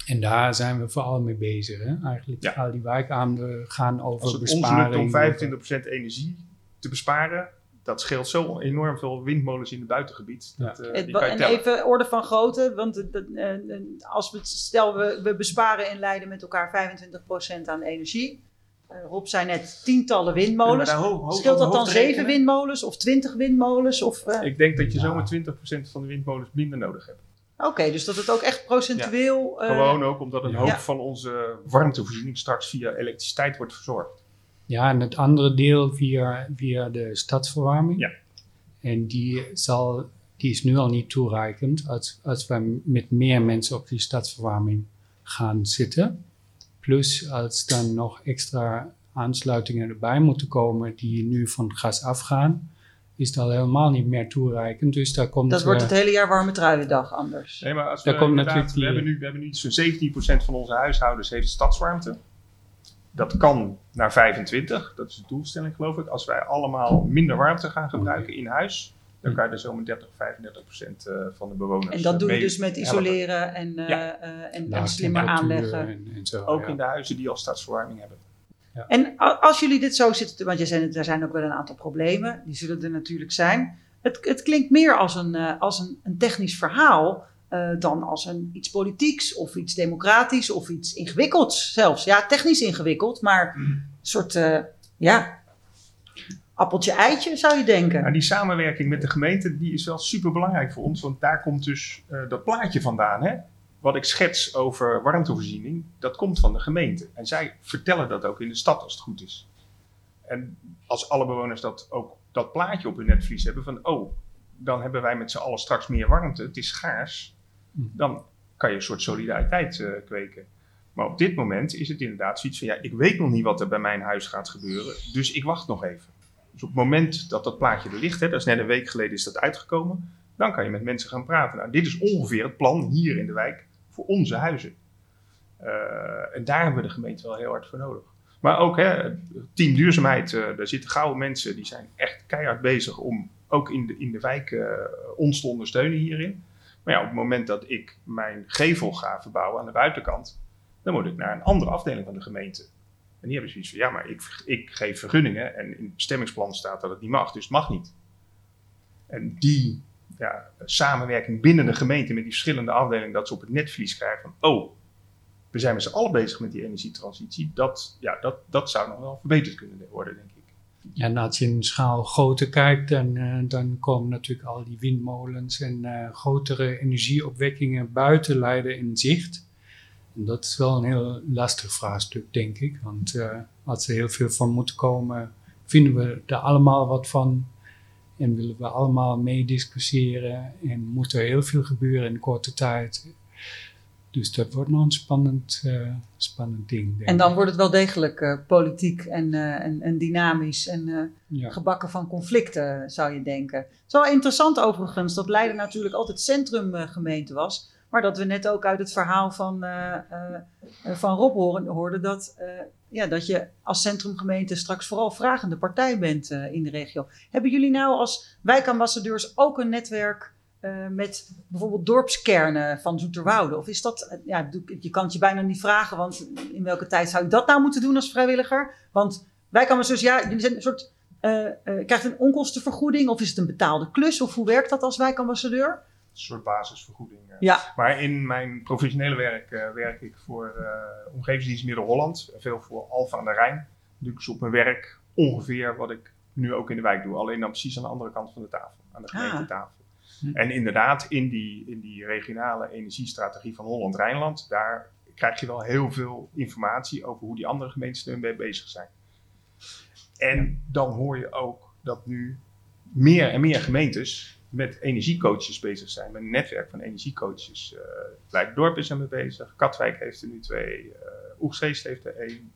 En daar zijn we vooral mee bezig. Hè? Eigenlijk Ja. al die wijkavonden gaan over Als het ons lukt om 25% energie te besparen, dat scheelt zo enorm veel windmolens in het buitengebied. Dat, eh, het, en tellen. even orde van grootte. Want eh, als we, stel we, we besparen in Leiden met elkaar 25% aan energie. Eh, Rob zei net tientallen windmolens. Ja, ho- ho- Scheelt dat dan hoofd 7 rekenen. windmolens of 20 windmolens? Of, eh, Ik denk dat je Ja. zomaar 20% van de windmolens minder nodig hebt. Oké, dus dat het ook echt procentueel. eh, Gewoon ook omdat een ja. hoop Ja. van onze warmtevoorziening straks via elektriciteit wordt verzorgd. Ja, en het andere deel via, via de stadsverwarming. Ja. En die, zal, die is nu al niet toereikend als, als we met meer mensen op die stadsverwarming gaan zitten. Plus als dan nog extra aansluitingen erbij moeten komen die nu van gas afgaan, is het al helemaal niet meer toereikend. Dus daar komt... dat wordt eh, het hele jaar warme truiendag anders. Nee, maar als Daar we, komt natuurlijk we, hebben nu, we hebben nu zo'n 17% van onze huishoudens heeft stadswarmte. Dat kan naar 25, dat is de doelstelling geloof ik. Als wij allemaal minder warmte gaan gebruiken in huis, dan kan je er zo met 30, 35 procent eh, van de bewoners En dat eh, doe je mee dus met helpen. isoleren en, eh, Ja. eh, en, slimmer aanleggen. En, en zo, Ook ja. in de huizen die al stadsverwarming hebben. En als jullie dit zo zitten, te- want je zei, er zijn ook wel een aantal problemen, die zullen er natuurlijk zijn. Het, het klinkt meer als een, eh, als een, een technisch verhaal eh, dan als een, iets politieks of iets democratisch of iets ingewikkelds zelfs. Ja, technisch ingewikkeld, maar een soort, eh, ja, appeltje-eitje zou je denken. Nou, die samenwerking met de gemeente die is wel super belangrijk voor ons, want daar komt dus dat plaatje vandaan. Hè? Wat ik schets over warmtevoorziening, dat komt van de gemeente. En zij vertellen dat ook in de stad als het goed is. En als alle bewoners dat ook dat plaatje op hun netvlies hebben van oh, dan hebben wij met z'n allen straks meer warmte, het is schaars, dan kan je een soort solidariteit eh, kweken. Maar op dit moment is het inderdaad zoiets van ja, ik weet nog niet wat er bij mijn huis gaat gebeuren, dus ik wacht nog even. Dus op het moment dat dat plaatje er ligt, hè, dat is net een week geleden is dat uitgekomen, dan kan je met mensen gaan praten. Nou, dit is ongeveer het plan hier in de wijk voor onze huizen. Eh, en daar hebben we de gemeente wel heel hard voor nodig. Maar ook hè, team duurzaamheid, eh daar zitten gouden mensen, die zijn echt keihard bezig om ook in de, in de wijk eh, ons te ondersteunen hierin. Maar ja, op het moment dat ik mijn gevel ga verbouwen aan de buitenkant, dan moet ik naar een andere afdeling van de gemeente. En die hebben zoiets van, ja, maar ik, ik geef vergunningen en in het bestemmingsplan staat dat het niet mag, dus het mag niet. En die ja, samenwerking binnen de gemeente met die verschillende afdelingen, dat ze op het netvlies krijgen van, oh, we zijn met z'n allen bezig met die energietransitie, dat, ja, dat, dat zou nog wel verbeterd kunnen worden, denk ik. Ja, en als je in schaal groter kijkt, dan, eh, dan komen natuurlijk al die windmolens en eh, grotere energieopwekkingen buiten Leiden in zicht. En dat is wel een heel lastig vraagstuk, denk ik. Want eh, als er heel veel van moet komen, vinden we er allemaal wat van. En willen we allemaal meediscussiëren. En moet er heel veel gebeuren in korte tijd. Dus dat wordt nog een spannend, eh, spannend ding. Denk En dan ik. wordt het wel degelijk eh, politiek en, eh, en, en dynamisch en Ja. gebakken van conflicten, zou je denken. Het is wel interessant overigens dat Leiden natuurlijk altijd centrumgemeente was. Maar dat we net ook uit het verhaal van, eh, van Rob horen, hoorden dat, ja, dat je als centrumgemeente straks vooral vragende partij bent in de regio. Hebben jullie nou als wijkambassadeurs ook een netwerk met bijvoorbeeld dorpskernen van Zoeterwoude? Of is dat, ja, je kan het je bijna niet vragen, want in welke tijd zou je dat nou moeten doen als vrijwilliger? Want wijkambassadeurs, ja, jullie een soort, krijgt een onkostenvergoeding of is het een betaalde klus? Of hoe werkt dat als wijkambassadeur? Soort basisvergoeding. eh. Ja, Maar in mijn professionele werk eh, werk ik voor eh Omgevingsdienst Midden-Holland. Veel voor Alfa aan de Rijn. Dan doe ik dus op mijn werk ongeveer wat ik nu ook in de wijk doe. Alleen dan precies aan de andere kant van de tafel. Aan de Ah. gemeentetafel. Hm. En inderdaad, in die, in die regionale energiestrategie van Holland-Rijnland... daar krijg je wel heel veel informatie over hoe die andere gemeentes er mee bezig zijn. En dan hoor je ook dat nu meer en meer gemeentes met energiecoaches bezig zijn. Met een netwerk van energiecoaches. eh Leidendorp is er mee bezig. Katwijk heeft er nu twee. eh Oegstreest heeft er één.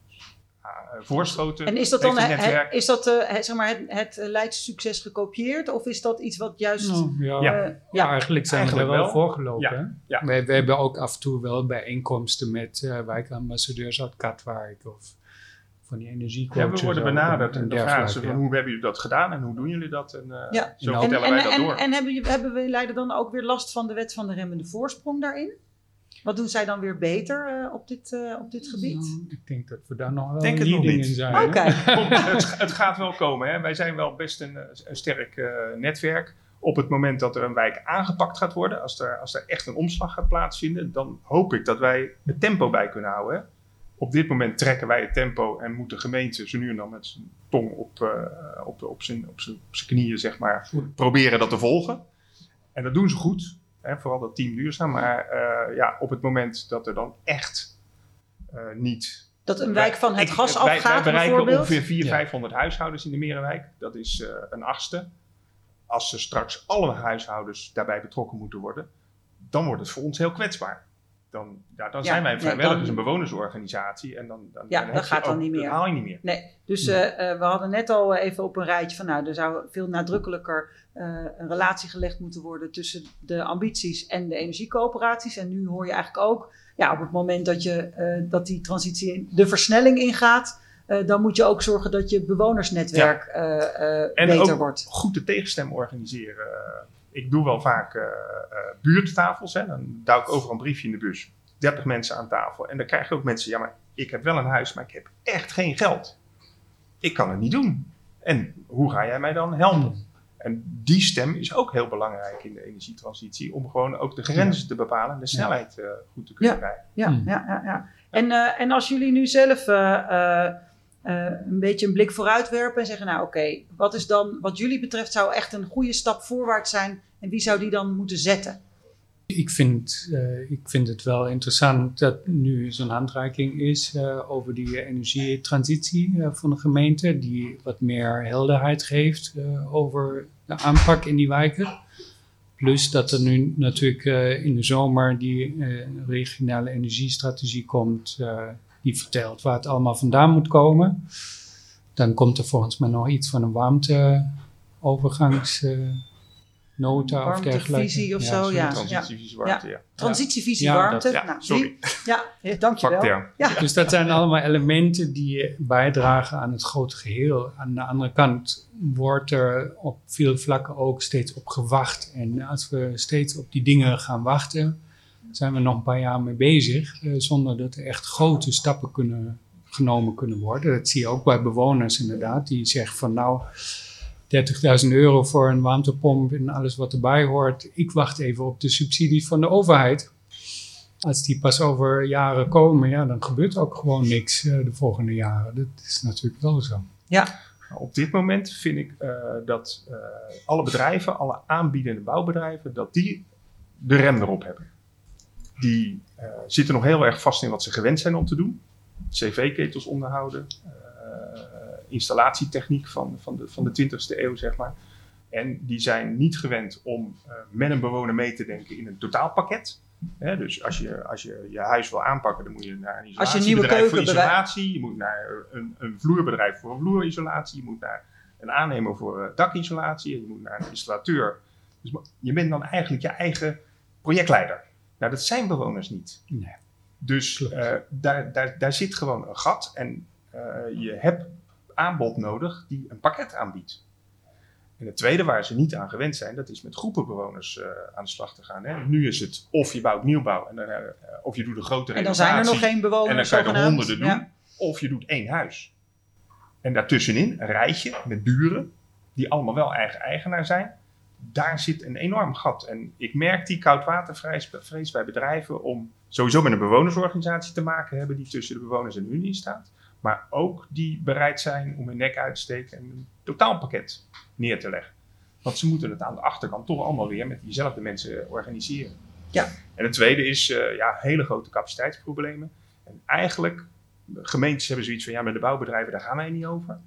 eh, Voorschoten en is dat dan heeft een he- netwerk. he- is dat, eh, het, zeg maar het, het Leidse succes gekopieerd? Of is dat iets wat juist... Nou, ja. Ja. Ja, eigenlijk zijn Eigenlijk we er wel, wel. voorgelopen. Wij hebben ook af en toe wel bijeenkomsten met eh wijkambassadeurs uit Katwijk of van die energiecoaches. Ja, we worden benaderd en dan vragen ze van hoe hebben jullie dat gedaan en hoe doen jullie dat? En eh, Ja. zo En, vertellen en, wij dat en, door. en hebben, jullie- hebben we Leiden dan ook weer last van de wet van de remmende voorsprong daarin? Wat doen zij dan weer beter eh, op, dit, eh, op dit gebied? Nou, ik denk dat we daar nog wel Denk het nog leading niet. in zijn. Oké. het, het gaat wel komen. Hè. Wij zijn wel best een, een sterk eh, netwerk. Op het moment dat er een wijk aangepakt gaat worden, als er, als er echt een omslag gaat plaatsvinden, dan hoop ik dat wij het tempo bij kunnen houden. Op dit moment trekken wij het tempo en moet de gemeente zo nu en dan met zijn tong op, eh, op, op, zijn, op, zijn, op zijn knieën, zeg maar, proberen dat te volgen. En dat doen ze goed, hè, vooral dat team duurzaam. Maar eh, ja, op het moment dat er dan echt eh, niet Dat een wijk van het gas wij- Wij afgaat bereiken bijvoorbeeld? ongeveer 400, Ja. 500 huishoudens in de Merenwijk. Dat is eh, een achtste. Als er straks alle huishoudens daarbij betrokken moeten worden, dan wordt het voor ons heel kwetsbaar. Dan, ja, dan Ja, zijn wij nee, vrijwilligers, dan- een bewonersorganisatie. En dan, dan, Ja, dan dat gaat dan ook- niet meer. Dat haal je niet meer. Nee, dus eh, eh, we hadden net al even op een rijtje van, nou, er zou veel nadrukkelijker eh, een relatie gelegd moeten worden tussen de ambities en de energiecoöperaties. En nu hoor je eigenlijk ook, ja, op het moment dat, je, eh, dat die transitie, in- de versnelling ingaat, eh, dan moet je ook zorgen dat je bewonersnetwerk eh, eh, En beter ook wordt. goed de tegenstem organiseren. Ik doe wel vaak eh, eh, buurttafels. Hè. Dan duw ik overal een briefje in de bus. 30 mensen aan tafel. En dan krijg je ook mensen, ja, maar ik heb wel een huis, maar ik heb echt geen geld. Ik kan het niet doen. En hoe ga jij mij dan helpen? En die stem is ook heel belangrijk in de energietransitie. Om gewoon ook de grenzen te bepalen en de snelheid eh, goed te kunnen Ja. krijgen. Ja, Hmm. ja, ja, ja. En, eh, en als jullie nu zelf eh, eh, eh, een beetje een blik vooruit werpen en zeggen, nou oké, wat is dan, wat jullie betreft, zou echt een goede stap voorwaarts zijn en wie zou die dan moeten zetten? Ik vind, eh, ik vind het wel interessant dat nu zo'n handreiking is eh, over die energietransitie eh, van de gemeente, die wat meer helderheid geeft eh, over de aanpak in die wijken. Plus dat er nu natuurlijk eh, in de zomer die eh, regionale energiestrategie komt, die vertelt waar het allemaal vandaan moet komen. Dan komt er volgens mij nog iets van een warmteovergangsnota of dergelijke. Warmtevisie of zo, ja. Transitievisie warmte, ja. Transitievisie Ja, warmte. Ja, nou, sorry. ja, ja, dankjewel. Ja. Dus dat zijn allemaal elementen die bijdragen aan het grote geheel. Aan de andere kant wordt er op veel vlakken ook steeds op gewacht. En als we steeds op die dingen gaan wachten, zijn we nog een paar jaar mee bezig. eh, zonder dat er echt grote stappen kunnen, genomen kunnen worden. Dat zie je ook bij bewoners inderdaad. Die zeggen van nou, 30.000 euro voor een warmtepomp en alles wat erbij hoort. Ik wacht even op de subsidies van de overheid als die pas over jaren komen, ja, dan gebeurt ook gewoon niks eh, de volgende jaren. Dat is natuurlijk wel zo. Nou, Op dit moment vind ik eh, dat eh, alle bedrijven, alle aanbiedende bouwbedrijven, dat die de rem erop hebben. Die eh, zitten nog heel erg vast in wat ze gewend zijn om te doen. CV-ketels onderhouden, eh, installatietechniek van, van, de, van de 20ste eeuw, zeg maar. En die zijn niet gewend om eh, met een bewoner mee te denken in een totaalpakket. Hè, dus als je, als je je huis wil aanpakken, dan moet je naar een isolatiebedrijf voor isolatie. Je moet naar een, een vloerbedrijf voor een vloerisolatie. Je moet naar een aannemer voor dakisolatie. En je moet naar een installateur. Dus je bent dan eigenlijk je eigen projectleider. Nou, dat zijn bewoners niet. Nee. Dus eh, daar, daar, daar zit gewoon een gat. En eh, je hebt aanbod nodig die een pakket aanbiedt. En het tweede waar ze niet aan gewend zijn, dat is met groepen bewoners eh, aan de slag te gaan. Hè. Nu is het of je bouwt nieuwbouw, en dan, of je doet een grote En dan zijn er nog renovatie, geen bewoners. En dan kan je er honderden doen. Ja. Of je doet één huis. En daartussenin een rijtje met buren, die allemaal wel eigen eigenaar zijn. Daar zit een enorm gat. En ik merk die koudwatervrees bij bedrijven om sowieso met een bewonersorganisatie te maken hebben die tussen de bewoners en de Unie staat. Maar ook die bereid zijn om hun nek uit te steken en een totaalpakket neer te leggen. Want ze moeten het aan de achterkant toch allemaal weer met diezelfde mensen organiseren. Ja. En het tweede is eh, ja, hele grote capaciteitsproblemen. En eigenlijk, gemeentes hebben zoiets van ja, met de bouwbedrijven, daar gaan wij niet over.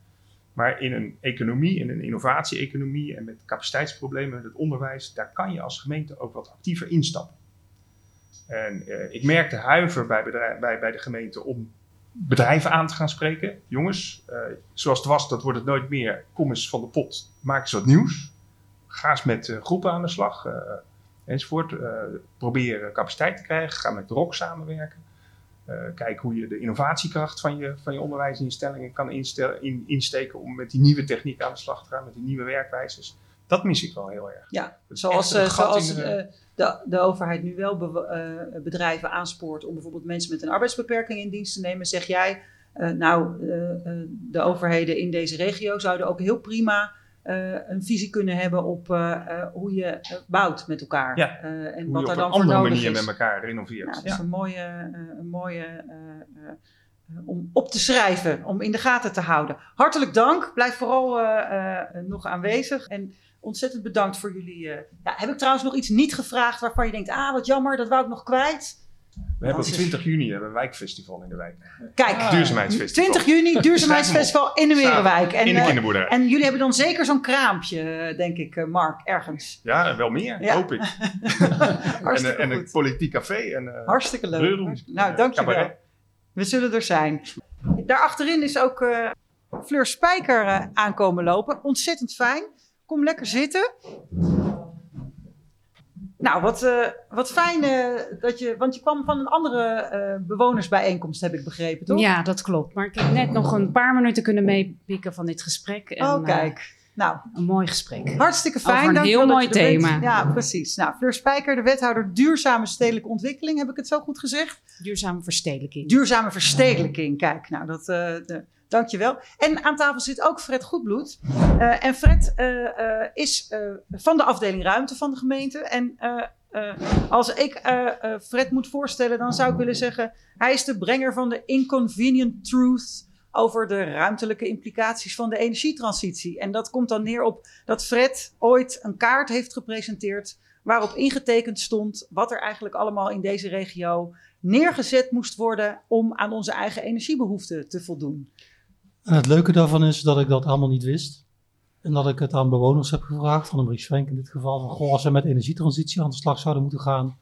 Maar in een economie, in een innovatie-economie en met capaciteitsproblemen met het onderwijs, daar kan je als gemeente ook wat actiever instappen. En eh, ik merkte huiver bij, bij, bij de gemeente om bedrijven aan te gaan spreken. Jongens, eh, zoals het was, dat wordt het nooit meer. Kom eens van de pot, maak eens wat nieuws. Ga eens met eh, groepen aan de slag, eh, enzovoort. Probeer capaciteit te krijgen, ga met ROC samenwerken. Eh, kijk hoe je de innovatiekracht van je, van je onderwijsinstellingen kan instel- in, insteken om met die nieuwe techniek aan de slag te gaan, met die nieuwe werkwijzes. Dat mis ik wel heel erg. Ja, zoals, eh, zoals de- eh, de, de overheid nu wel bedrijven aanspoort om bijvoorbeeld mensen met een arbeidsbeperking in dienst te nemen, zeg jij, nou, de overheden in deze regio zouden ook heel prima een visie kunnen hebben op eh, eh, hoe je eh, bouwt met elkaar. Ja, Eh, en hoe wat er op dan een voor andere nodig manier is. met elkaar renoveert. Ja, dat Ja. is een mooie, eh, een mooie eh, eh, eh, om op te schrijven, om in de gaten te houden. Hartelijk dank. Blijf vooral eh, eh, nog aanwezig. En ontzettend bedankt voor jullie. eh, ja, heb ik trouwens nog iets niet gevraagd waarvan je denkt, ah, wat jammer, dat wou ik nog kwijt. We hebben op is- 20 juni hebben een wijkfestival in de wijk. Kijk. Duurzaamheidsfestival. 20 juni, Duurzaamheidsfestival in de Merenwijk. En, in de eh, kinderboerderij. en jullie hebben dan zeker zo'n kraampje, eh, denk ik, eh, Mark, ergens. Ja, wel meer, Ja. hoop ik. en, en een politiek café. En, Hartstikke leuk. Nou, dankjewel. cabaret. We zullen er zijn. Daar achterin is ook eh, Fleur Spijker eh, aankomen lopen. Ontzettend fijn. Kom lekker zitten. Nou, wat, uh, wat fijn uh, dat je. Want je kwam van een andere uh, bewonersbijeenkomst, heb ik begrepen, toch? Ja, dat klopt. Maar ik heb net nog een paar minuten kunnen meepikken van dit gesprek. En, oh, kijk. Nou, een mooi gesprek. Hartstikke fijn. Over een heel mooi thema. Bent. Ja, precies. Nou, Fleur Spijker, de wethouder duurzame stedelijke ontwikkeling. Heb ik het zo goed gezegd? Duurzame verstedelijking. Duurzame verstedelijking. Kijk, nou, dat. De, Dankjewel. En aan tafel zit ook Fred Goedbloed. Uh, en Fred uh, uh, is van de afdeling ruimte van de gemeente. En als ik Fred moet voorstellen, dan zou ik willen zeggen: hij is de brenger van de inconvenient truth over de ruimtelijke implicaties van de energietransitie. En dat komt dan neer op dat Fred ooit een kaart heeft gepresenteerd waarop ingetekend stond wat er eigenlijk allemaal in deze regio neergezet moest worden om aan onze eigen energiebehoeften te voldoen. En het leuke daarvan is dat ik dat allemaal niet wist. En dat ik het aan bewoners heb gevraagd, van de Briefsvenk in dit geval, van goh, als we met energietransitie aan de slag zouden moeten gaan,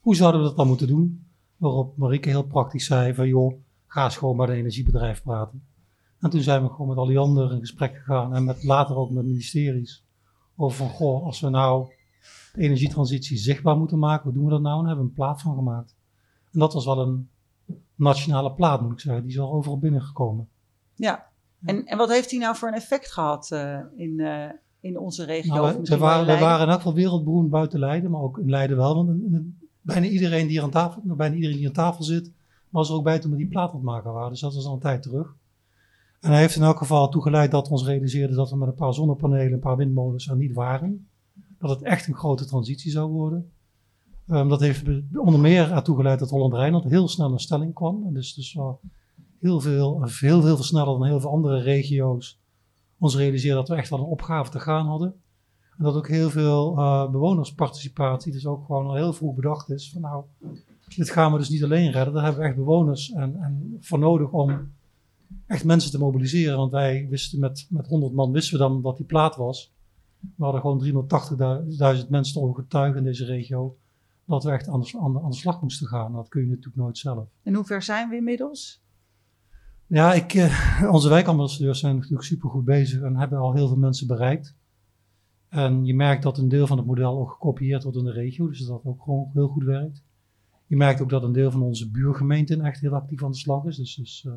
hoe zouden we dat dan moeten doen? Waarop Marieke heel praktisch zei van joh, ga eens gewoon met een energiebedrijf praten. En toen zijn we gewoon met al die anderen in gesprek gegaan en met, later ook met ministeries. Over van goh, als we nou de energietransitie zichtbaar moeten maken, hoe doen we dat nou? En hebben we een plaat van gemaakt. En dat was wel een nationale plaat, moet ik zeggen. Die is al overal binnengekomen. Ja, en, en wat heeft hij nou voor een effect gehad uh, in, uh, in onze regio? Nou, we, waren, we waren in elk geval wereldberoemd buiten Leiden, maar ook in Leiden wel. Want bijna, iedereen die aan tafel, bijna iedereen die aan tafel zit, was er ook bij toen we die plaat aan het maken waren. Dus dat was al een tijd terug. En hij heeft in elk geval toegeleid dat we ons realiseerden dat we met een paar zonnepanelen, een paar windmolens er niet waren. Dat het echt een grote transitie zou worden. Um, dat heeft onder meer ertoe geleid dat Holland-Rijnland heel snel een stelling kwam. En dus, dus uh, heel veel, heel veel sneller dan heel veel andere regio's ons realiseerden dat we echt wel een opgave te gaan hadden. En dat ook heel veel uh, bewonersparticipatie dus ook gewoon al heel vroeg bedacht is van nou, dit gaan we dus niet alleen redden. Daar hebben we echt bewoners en, en voor nodig om echt mensen te mobiliseren. Want wij wisten met, met 100 man wisten we dan wat die plaat was. We hadden gewoon 380.000 mensen te overtuigen in deze regio dat we echt aan, de, aan de slag moesten gaan. Dat kun je natuurlijk nooit zelf. En hoe ver zijn we inmiddels? Ja, ik, uh, onze wijkambassadeurs zijn natuurlijk supergoed bezig en hebben al heel veel mensen bereikt. En je merkt dat een deel van het model ook gekopieerd wordt in de regio, dus dat ook gewoon heel goed werkt. Je merkt ook dat een deel van onze buurgemeenten echt heel actief aan de slag is. Dus, dus uh,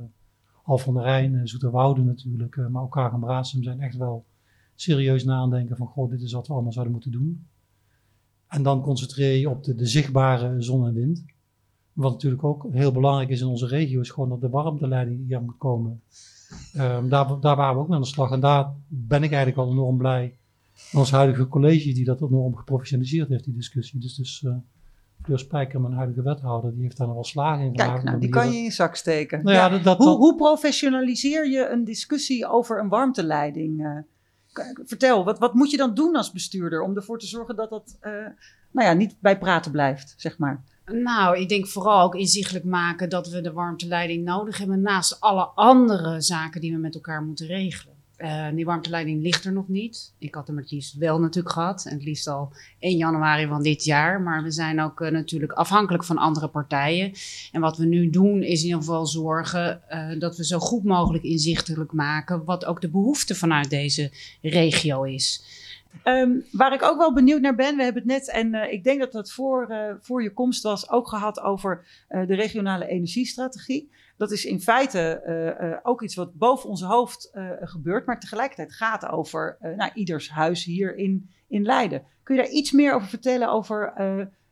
Al van der Rijn, Zoeterwoude natuurlijk, uh, maar ook Kaag en zijn echt wel serieus nadenken van, goh, dit is wat we allemaal zouden moeten doen. En dan concentreer je op de zichtbare zon en wind. Wat natuurlijk ook heel belangrijk is in onze regio, is gewoon dat de warmteleiding hier moet komen. Um, daar, daar waren we ook mee aan de slag. En daar ben ik eigenlijk al enorm blij. Ons huidige college, die dat enorm geprofessionaliseerd heeft, die discussie. Dus, dus uh, Fleur Spijker, mijn huidige wethouder, die heeft daar nog wel slagen in Kijk, nou, die kan je in je zak steken. Nou ja, dat, dat, hoe, hoe, professionaliseer je een discussie over een warmteleiding? Uh, vertel, wat, wat moet je dan doen als bestuurder om ervoor te zorgen dat dat uh, nou ja, niet bij praten blijft, zeg maar? Nou, ik denk vooral ook inzichtelijk maken dat we de warmteleiding nodig hebben naast alle andere zaken die we met elkaar moeten regelen. Uh, die warmteleiding ligt er nog niet. Ik had hem het liefst wel natuurlijk gehad. En het liefst al 1 januari van dit jaar. Maar we zijn ook uh, natuurlijk afhankelijk van andere partijen. En wat we nu doen is in ieder geval zorgen uh, dat we zo goed mogelijk inzichtelijk maken wat ook de behoefte vanuit deze regio is. Um, waar ik ook wel benieuwd naar ben, we hebben het net, en uh, ik denk dat dat voor, uh, voor je komst was, ook gehad over uh, de regionale energiestrategie. Dat is in feite ook iets wat boven ons hoofd gebeurt, maar tegelijkertijd gaat over nou, ieders huis hier in, in Leiden. Kun je daar iets meer over vertellen over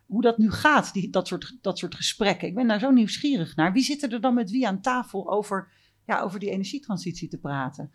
hoe dat nu gaat, die, dat, soort, dat soort gesprekken? Ik ben daar zo nieuwsgierig naar. Wie zit er dan met wie aan tafel over, ja, over die energietransitie te praten?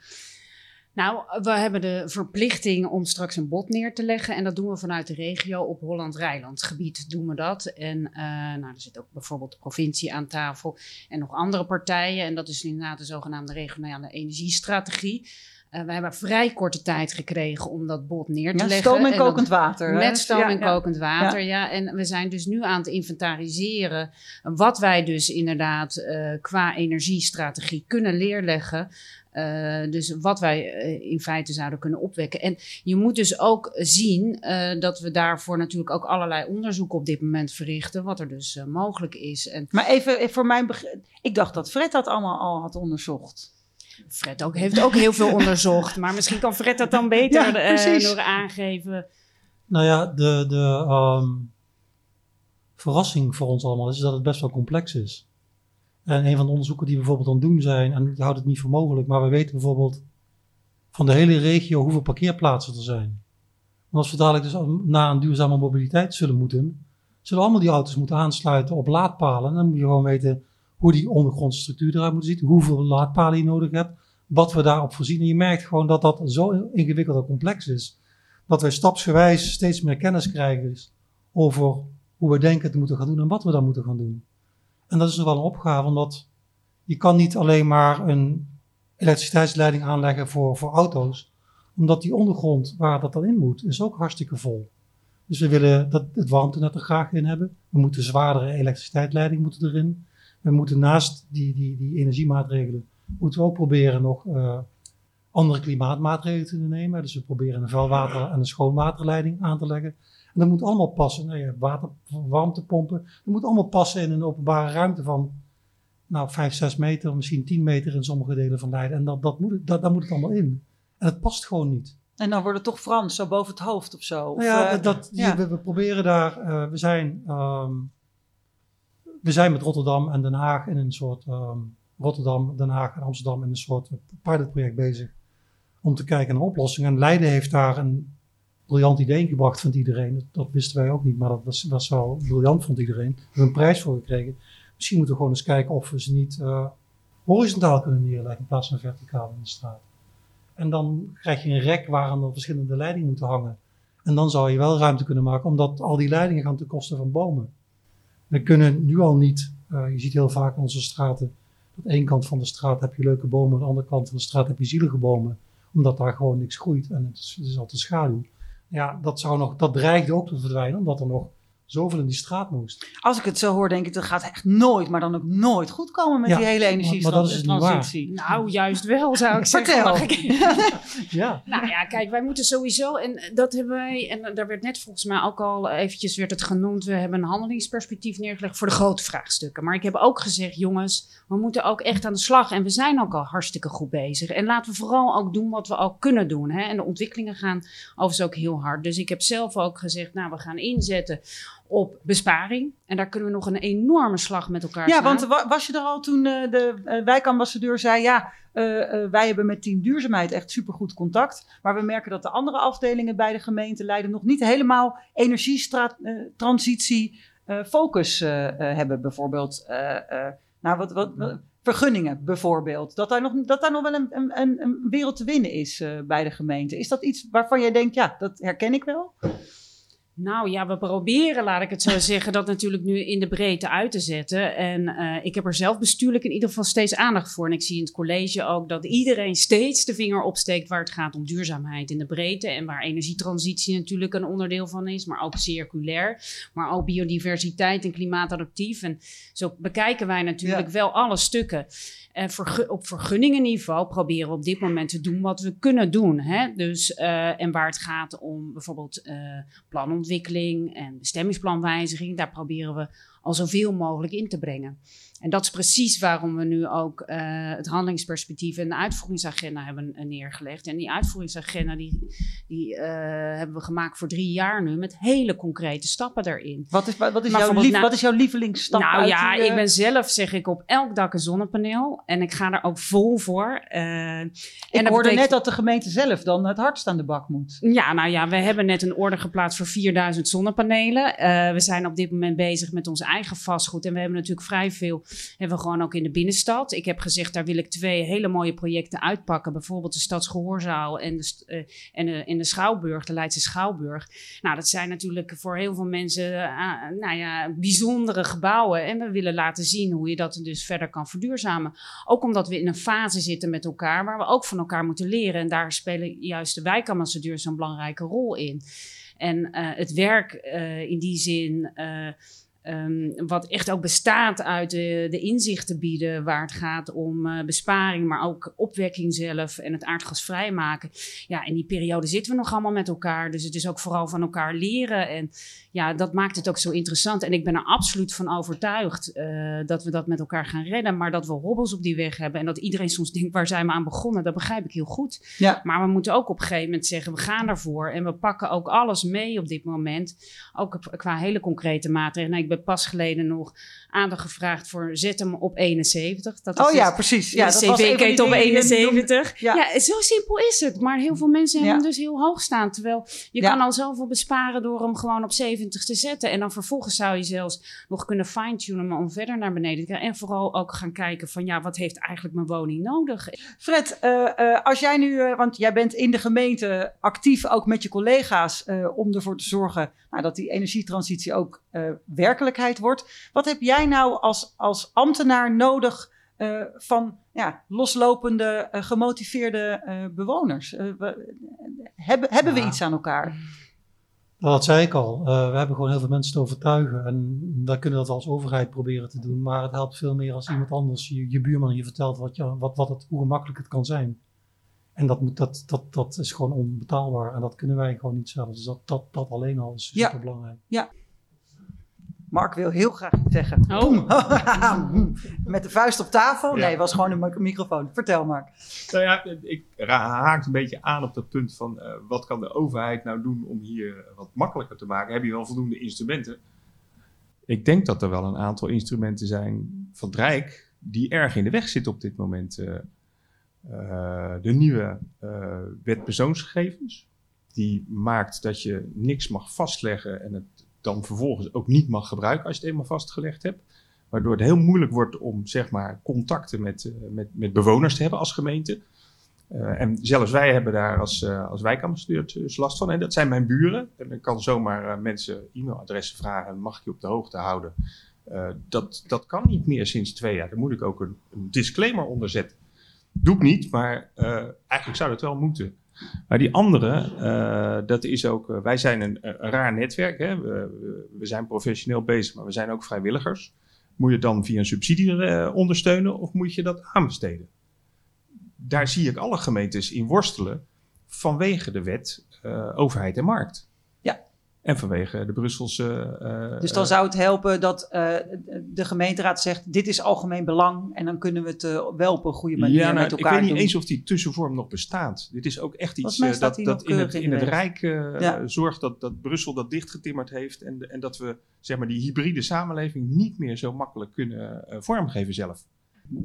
Nou, we hebben de verplichting om straks een bod neer te leggen. En dat doen we vanuit de regio op Holland-Rijnland gebied doen we dat. En uh, nou, er zit ook bijvoorbeeld de provincie aan tafel en nog andere partijen. En dat is inderdaad de zogenaamde regionale energiestrategie. Uh, we hebben vrij korte tijd gekregen om dat bod neer te ja, leggen. Stoom en kokend water. Met stoom ja, en kokend water, ja. En we zijn dus nu aan het inventariseren wat wij dus inderdaad uh, qua energiestrategie kunnen leerleggen. Uh, dus wat wij uh, in feite zouden kunnen opwekken. En je moet dus ook zien uh, dat we daarvoor natuurlijk ook allerlei onderzoek op dit moment verrichten, wat er dus mogelijk is. En maar even voor mijn begrip, ik dacht dat Fred dat allemaal al had onderzocht. Fred ook, heeft ook heel veel onderzocht, maar misschien kan Fred dat dan beter ja, nog aangeven. Nou ja, de, de, um, verrassing voor ons allemaal is dat het best wel complex is. En een van de onderzoeken die bijvoorbeeld aan doen zijn, en ik houd het niet voor mogelijk, maar we weten bijvoorbeeld van de hele regio hoeveel parkeerplaatsen er zijn. En als we dadelijk dus naar een duurzame mobiliteit zullen moeten, zullen allemaal die auto's moeten aansluiten op laadpalen. En dan moet je gewoon weten hoe die ondergrondse structuur eruit moet zien, hoeveel laadpalen je nodig hebt, wat we daarop voorzien. En je merkt gewoon dat dat zo ingewikkeld en complex is, dat wij stapsgewijs steeds meer kennis krijgen over hoe we denken te moeten gaan doen en wat we dan moeten gaan doen. En dat is wel een opgave, omdat je kan niet alleen maar een elektriciteitsleiding aanleggen voor, voor auto's, omdat die ondergrond waar dat dan in moet, is ook hartstikke vol. Dus we willen dat, het warmtenet er graag in hebben. We moeten zwaardere elektriciteitsleiding moeten erin. We moeten naast die, die, die energiemaatregelen, moeten we ook proberen nog uh, andere klimaatmaatregelen te nemen. Dus we proberen een vuilwater- en een schoonwaterleiding aan te leggen. En dat moet allemaal passen. Nou ja, water, warmtepompen. Dat moet allemaal passen in een openbare ruimte van nou, 5, 6 meter, misschien 10 meter in sommige delen van Leiden. En dat, dat moet, dat, daar moet het allemaal in. En het past gewoon niet. En dan wordt het toch Frans, zo boven het hoofd of zo? Nou ja, uh, dat, ja. We, we, proberen daar, uh, we, zijn, um, we zijn met Rotterdam en Den Haag in een soort, um, Rotterdam, Den Haag en Amsterdam in een soort pilotproject bezig om te kijken naar oplossingen. En Leiden heeft daar een briljant idee ingebracht, vindt iedereen. Dat, wisten wij ook niet, maar dat was, was wel briljant, vond iedereen. We hebben een prijs voor gekregen. Misschien moeten we gewoon eens kijken of we ze niet uh, horizontaal kunnen neerleggen in plaats van verticaal in de straat. En dan krijg je een rek waaraan er verschillende leidingen moeten hangen. En dan zou je wel ruimte kunnen maken, omdat al die leidingen gaan ten koste van bomen. We kunnen nu al niet, uh, je ziet heel vaak in onze straten, aan één kant van de straat heb je leuke bomen, aan de andere kant van de straat heb je zielige bomen, omdat daar gewoon niks groeit en het is, het is altijd schaduw. Ja, dat, zou nog, dat dreigde ook te verdwijnen, omdat er nog zoveel in die straat moest. Als ik het zo hoor, denk ik, dat gaat echt nooit, maar dan ook nooit goed komen met Ja, die hele energietransitie. Nou, juist wel, zou ik zeggen. Mag ik- Ja, Nou ja, kijk, wij moeten sowieso, en dat hebben wij, en daar werd net volgens mij ook al eventjes werd het genoemd, we hebben een handelingsperspectief neergelegd voor de grote vraagstukken. Maar ik heb ook gezegd, jongens, we moeten ook echt aan de slag en we zijn ook al hartstikke goed bezig. En laten we vooral ook doen wat we ook kunnen doen. Hè? En de ontwikkelingen gaan overigens ook heel hard. Dus ik heb zelf ook gezegd, nou, we gaan inzetten op besparing. En daar kunnen we nog een enorme slag met elkaar Ja, slaan. want wa- was je er al toen eh, de eh, wijkambassadeur zei: Ja, eh, wij hebben met Team Duurzaamheid echt supergoed contact. Maar we merken dat de andere afdelingen bij de gemeente Leiden nog niet helemaal energietransitie focus hebben. Bijvoorbeeld, nou, wat, wat, wat- vergunningen bijvoorbeeld. Dat daar nog, dat daar nog wel een, een, een, wereld te winnen is bij de gemeente. Is dat iets waarvan jij denkt: Ja, dat herken ik wel? Nou ja, we proberen, laat ik het zo zeggen, dat natuurlijk nu in de breedte uit te zetten. En eh, ik heb er zelf bestuurlijk in ieder geval steeds aandacht voor. En ik zie in het college ook dat iedereen steeds de vinger opsteekt waar het gaat om duurzaamheid in de breedte. En waar energietransitie natuurlijk een onderdeel van is, maar ook circulair. Maar ook biodiversiteit en klimaatadaptief. En zo bekijken wij natuurlijk Ja. wel alle stukken. En vergu- op vergunningenniveau proberen we op dit moment te doen wat we kunnen doen. Hè? Dus, eh, en waar het gaat om bijvoorbeeld eh, planontwikkeling en bestemmingsplanwijziging, daar proberen we al zoveel mogelijk in te brengen. En dat is precies waarom we nu ook eh, het handelingsperspectief en de uitvoeringsagenda hebben eh, neergelegd. En die uitvoeringsagenda die, die eh, hebben we gemaakt voor drie jaar nu met hele concrete stappen daarin. Wat is, wat is, jouw, lief, na- wat is jouw lievelingsstap? nou uit ja, die, ik ben zelf, zeg ik, op elk dak een zonnepaneel. En ik ga er ook vol voor. En Ik dat hoorde betekent- net dat de gemeente zelf dan het hardst aan de bak moet. Ja, nou ja, we hebben net een order geplaatst voor 4000 zonnepanelen. We zijn op dit moment bezig met ons eigen vastgoed. En we hebben natuurlijk vrij veel, hebben we gewoon ook in de binnenstad. Ik heb gezegd, daar wil ik twee hele mooie projecten uitpakken. Bijvoorbeeld de Stadsgehoorzaal en de, eh, en de, in de Schouwburg, de Leidse Schouwburg. Nou, dat zijn natuurlijk voor heel veel mensen, eh, nou ja, bijzondere gebouwen. En we willen laten zien hoe je dat dus verder kan verduurzamen. Ook omdat we in een fase zitten met elkaar waar we ook van elkaar moeten leren. En daar spelen juist de wijkambassadeurs zo'n belangrijke rol in. En eh, het werk eh, in die zin. eh, ehm, wat echt ook bestaat uit de, de inzichten bieden, waar het gaat om eh, besparing, maar ook opwekking zelf en het aardgas vrijmaken. Ja, in die periode zitten we nog allemaal met elkaar. Dus het is ook vooral van elkaar leren. En ja, dat maakt het ook zo interessant. En ik ben er absoluut van overtuigd eh, dat we dat met elkaar gaan redden. Maar dat we hobbels op die weg hebben. En dat iedereen soms denkt, waar zijn we aan begonnen? Dat begrijp ik heel goed. Ja. Maar we moeten ook op een gegeven moment zeggen, we gaan ervoor. En we pakken ook alles mee op dit moment. Ook qua hele concrete maatregelen. Nou, ik ben pas geleden nog aandacht gevraagd voor zet hem op 71. Dat Oh is ja, dus precies. de Ja, die cv-keet op dingen die je noemde. 71. Ja. Ja. zo simpel is het. Maar heel veel mensen hebben Ja. hem dus heel hoog staan. Terwijl je Ja. kan al zoveel besparen door hem gewoon op 70 te zetten. En dan vervolgens zou je zelfs nog kunnen fine-tunen om verder naar beneden te gaan. En vooral ook gaan kijken van ja, wat heeft eigenlijk mijn woning nodig? Fred, eh, eh, als jij nu, eh, want jij bent in de gemeente actief ook met je collega's om ervoor te zorgen nou, dat die energietransitie ook werkelijkheid wordt. Wat heb jij nou als, als ambtenaar nodig eh, van ja, loslopende, eh, gemotiveerde eh, bewoners? We- hebben hebben we Ja. iets aan elkaar? Nou, dat zei ik al. We hebben gewoon heel veel mensen te overtuigen. En wij kunnen dat als overheid proberen te doen. Maar het helpt veel meer als iemand anders, je, je buurman, je vertelt wat, je, wat, wat het, hoe gemakkelijk het kan zijn. En dat, moet, dat, dat, dat is gewoon onbetaalbaar. En dat kunnen wij gewoon niet zelf. Dus dat, dat, dat alleen al is Ja. super belangrijk. Mark wil heel graag iets zeggen. Oh. Met de vuist op tafel? Ja. Nee, het was gewoon een mi- microfoon. Vertel Mark. Nou ja, ik haak een beetje aan op dat punt van eh, wat kan de overheid nou doen om hier wat makkelijker te maken? Heb je wel voldoende instrumenten? Ik denk dat er wel een aantal instrumenten zijn van het Rijk die erg in de weg zitten op dit moment. Eh, eh, de nieuwe eh, wet persoonsgegevens, die maakt dat je niks mag vastleggen en het dan vervolgens ook niet mag gebruiken als je het eenmaal vastgelegd hebt. Waardoor het heel moeilijk wordt om zeg maar, contacten met, eh, met, met bewoners te hebben als gemeente. Eh, en zelfs wij hebben daar als, uh, als wijkambassadeur dus last van. En dat zijn mijn buren. En ik kan zomaar mensen e-mailadressen vragen. Mag ik je op de hoogte houden? Dat, dat kan niet meer sinds twee jaar. Daar moet ik ook een, een disclaimer onder zetten. Doe ik niet, maar eigenlijk zou dat wel moeten. Maar die andere, uh, dat is ook. Uh, wij zijn een, een raar netwerk. Hè? We, we, zijn professioneel bezig, maar we zijn ook vrijwilligers. Moet je dan via een subsidie ondersteunen of moet je dat aanbesteden? Daar zie ik alle gemeentes in worstelen vanwege de wet overheid en markt. En vanwege de Brusselse. Uh, dus dan zou het helpen dat uh, de gemeenteraad zegt: dit is algemeen belang. En dan kunnen we het uh, wel op een goede manier ja, nou, met elkaar Ik weet doen. niet eens of die tussenvorm nog bestaat. Dit is ook echt iets dat, dat in het, in, in het Rijk ja. zorgt dat, dat Brussel dat dichtgetimmerd heeft. En, en dat we zeg maar, die hybride samenleving niet meer zo makkelijk kunnen vormgeven zelf.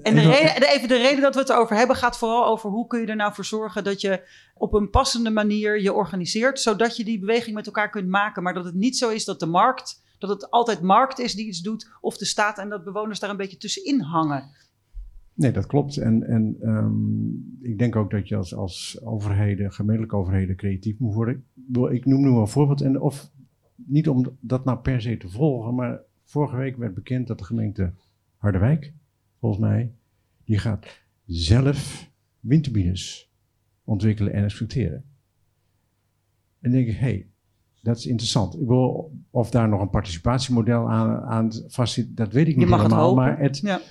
En de reden, even de reden dat we het erover hebben gaat vooral over hoe kun je er nou voor zorgen dat je op een passende manier je organiseert, zodat je die beweging met elkaar kunt maken. Maar dat het niet zo is dat de markt, dat het altijd markt is die iets doet, of de staat en dat bewoners daar een beetje tussenin hangen. Nee, dat klopt. En, en um, ik denk ook dat je als, als overheden, gemeentelijke overheden, creatief moet worden. Ik noem nu een voorbeeld. En of niet om dat nou per se te volgen, maar vorige week werd bekend dat de gemeente Harderwijk, volgens mij, die gaat zelf windturbines ontwikkelen en exploiteren. En dan denk ik, hé, hey, dat is interessant. Ik wil, of daar nog een participatiemodel aan, aan vast zit, dat weet ik niet helemaal. Het maar het, ja.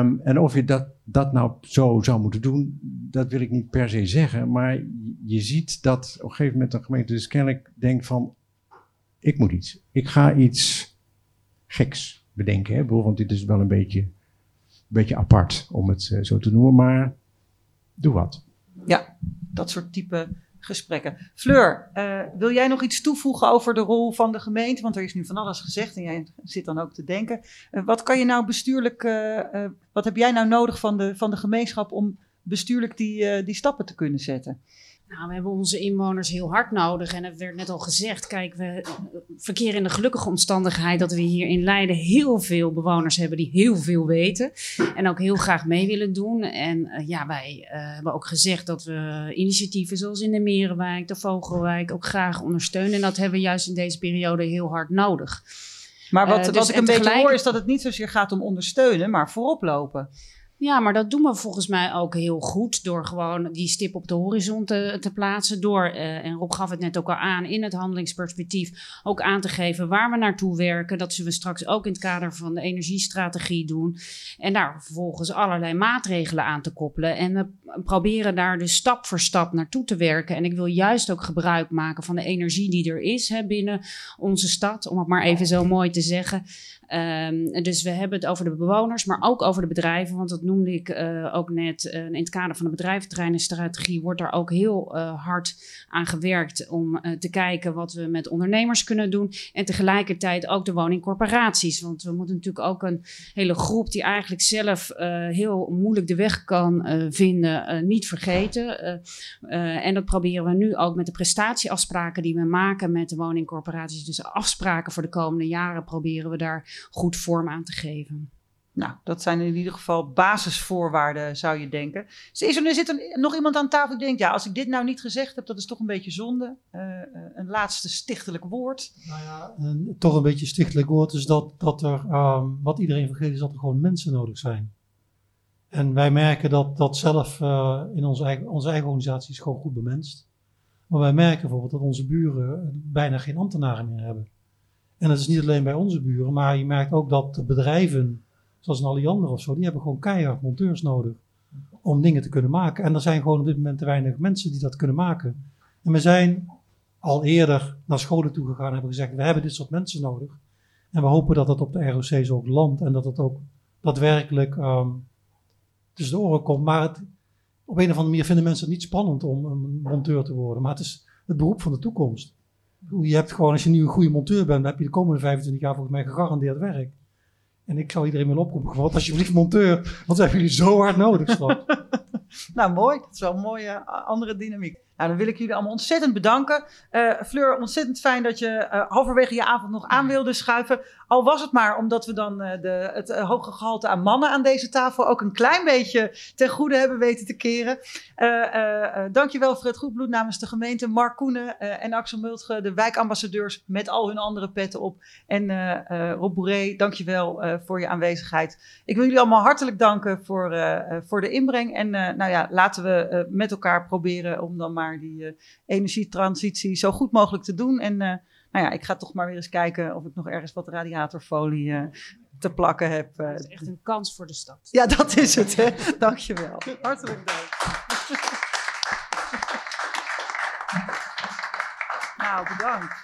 um, en of je dat, dat nou zo zou moeten doen, dat wil ik niet per se zeggen. Maar je ziet dat op een gegeven moment een gemeente dus kennelijk denkt van, ik moet iets. Ik ga iets geks bedenken. Hè? Want dit is wel een beetje, beetje apart om het uh, zo te noemen. Maar doe wat. Ja, dat soort type gesprekken. Fleur, uh, wil jij nog iets toevoegen over de rol van de gemeente? Want er is nu van alles gezegd en jij zit dan ook te denken. Uh, wat kan je nou bestuurlijk, wat heb jij nou nodig van de, van de gemeenschap om bestuurlijk die, die stappen te kunnen zetten? Nou, we hebben onze inwoners heel hard nodig. En het werd net al gezegd, kijk, we verkeren in de gelukkige omstandigheid dat we hier in Leiden heel veel bewoners hebben die heel veel weten. En ook heel graag mee willen doen. En uh, ja, wij uh, hebben ook gezegd dat we initiatieven zoals in de Merenwijk, de Vogelwijk ook graag ondersteunen. En dat hebben we juist in deze periode heel hard nodig. Maar wat, uh, dus wat ik een beetje hoor is dat het niet zozeer gaat om ondersteunen, maar voorop lopen. Ja, maar dat doen we volgens mij ook heel goed door gewoon die stip op de horizon te, plaatsen. Door, uh, en Rob gaf het net ook al aan, in het handelingsperspectief ook aan te geven waar we naartoe werken. Dat zullen we straks ook in het kader van de energiestrategie doen. En daar vervolgens allerlei maatregelen aan te koppelen. En we proberen daar dus stap voor stap naartoe te werken. En ik wil juist ook gebruik maken van de energie die er is hè, binnen onze stad. Om het maar even zo mooi te zeggen. Ehm, dus we hebben het over de bewoners, maar ook over de bedrijven. Want dat noemde ik uh, ook net. Uh, in het kader van de bedrijventerreinenstrategie wordt daar ook heel uh, hard aan gewerkt om te kijken wat we met ondernemers kunnen doen. En tegelijkertijd ook de woningcorporaties. Want we moeten natuurlijk ook een hele groep die eigenlijk zelf heel moeilijk de weg kan vinden, niet vergeten. en dat proberen we nu ook met de prestatieafspraken die we maken met de woningcorporaties. Dus afspraken voor de komende jaren proberen we daar goed vorm aan te geven. Nou, dat zijn in ieder geval basisvoorwaarden, zou je denken. Is er, zit er nog iemand aan tafel die denkt, ja, als ik dit nou niet gezegd heb, dat is toch een beetje zonde. Uh, een laatste stichtelijk woord. Nou ja, een, toch een beetje stichtelijk woord is dat, dat er, um, wat iedereen vergeet, is dat er gewoon mensen nodig zijn. En wij merken dat dat zelf uh, in onze eigen, onze eigen organisatie is gewoon goed bemenst. Maar wij merken bijvoorbeeld dat onze buren bijna geen ambtenaren meer hebben. En dat is niet alleen bij onze buren, maar je merkt ook dat bedrijven, zoals een Alliander of zo, die hebben gewoon keihard monteurs nodig om dingen te kunnen maken. En er zijn gewoon op dit moment te weinig mensen die dat kunnen maken. En we zijn al eerder naar scholen toe gegaan en hebben gezegd, we hebben dit soort mensen nodig. En we hopen dat dat op de ROC's ook landt en dat het ook daadwerkelijk um, de oren komt. Maar het, op een of andere manier vinden mensen het niet spannend om een monteur te worden. Maar het is het beroep van de toekomst. Je hebt gewoon, als je nu een goede monteur bent, dan heb je de komende 25 jaar volgens mij gegarandeerd werk. En ik zou iedereen willen oproepen, wat alsjeblieft monteur, want hebben jullie zo hard nodig nou mooi, dat is wel een mooie andere dynamiek. Nou, dan wil ik jullie allemaal ontzettend bedanken. Uh, Fleur, ontzettend fijn dat je uh, halverwege je avond nog aan wilde schuiven. Al was het maar omdat we dan uh, de, het hoge gehalte aan mannen aan deze tafel ook een klein beetje ten goede hebben weten te keren. dankjewel voor het goed bloed namens de gemeente. Mark Koenen en Axel Multge, de wijkambassadeurs met al hun andere petten op. En Rob Bourré, dankjewel voor je aanwezigheid. Ik wil jullie allemaal hartelijk danken voor, voor de inbreng. En nou ja, laten we met elkaar proberen om dan maar die uh, energietransitie zo goed mogelijk te doen. En uh, nou ja, ik ga toch maar weer eens kijken of ik nog ergens wat radiatorfolie uh, te plakken heb. Dat is echt een kans voor de stad. Ja, dat is het. Hè? Dankjewel. Hartelijk dank. nou, bedankt.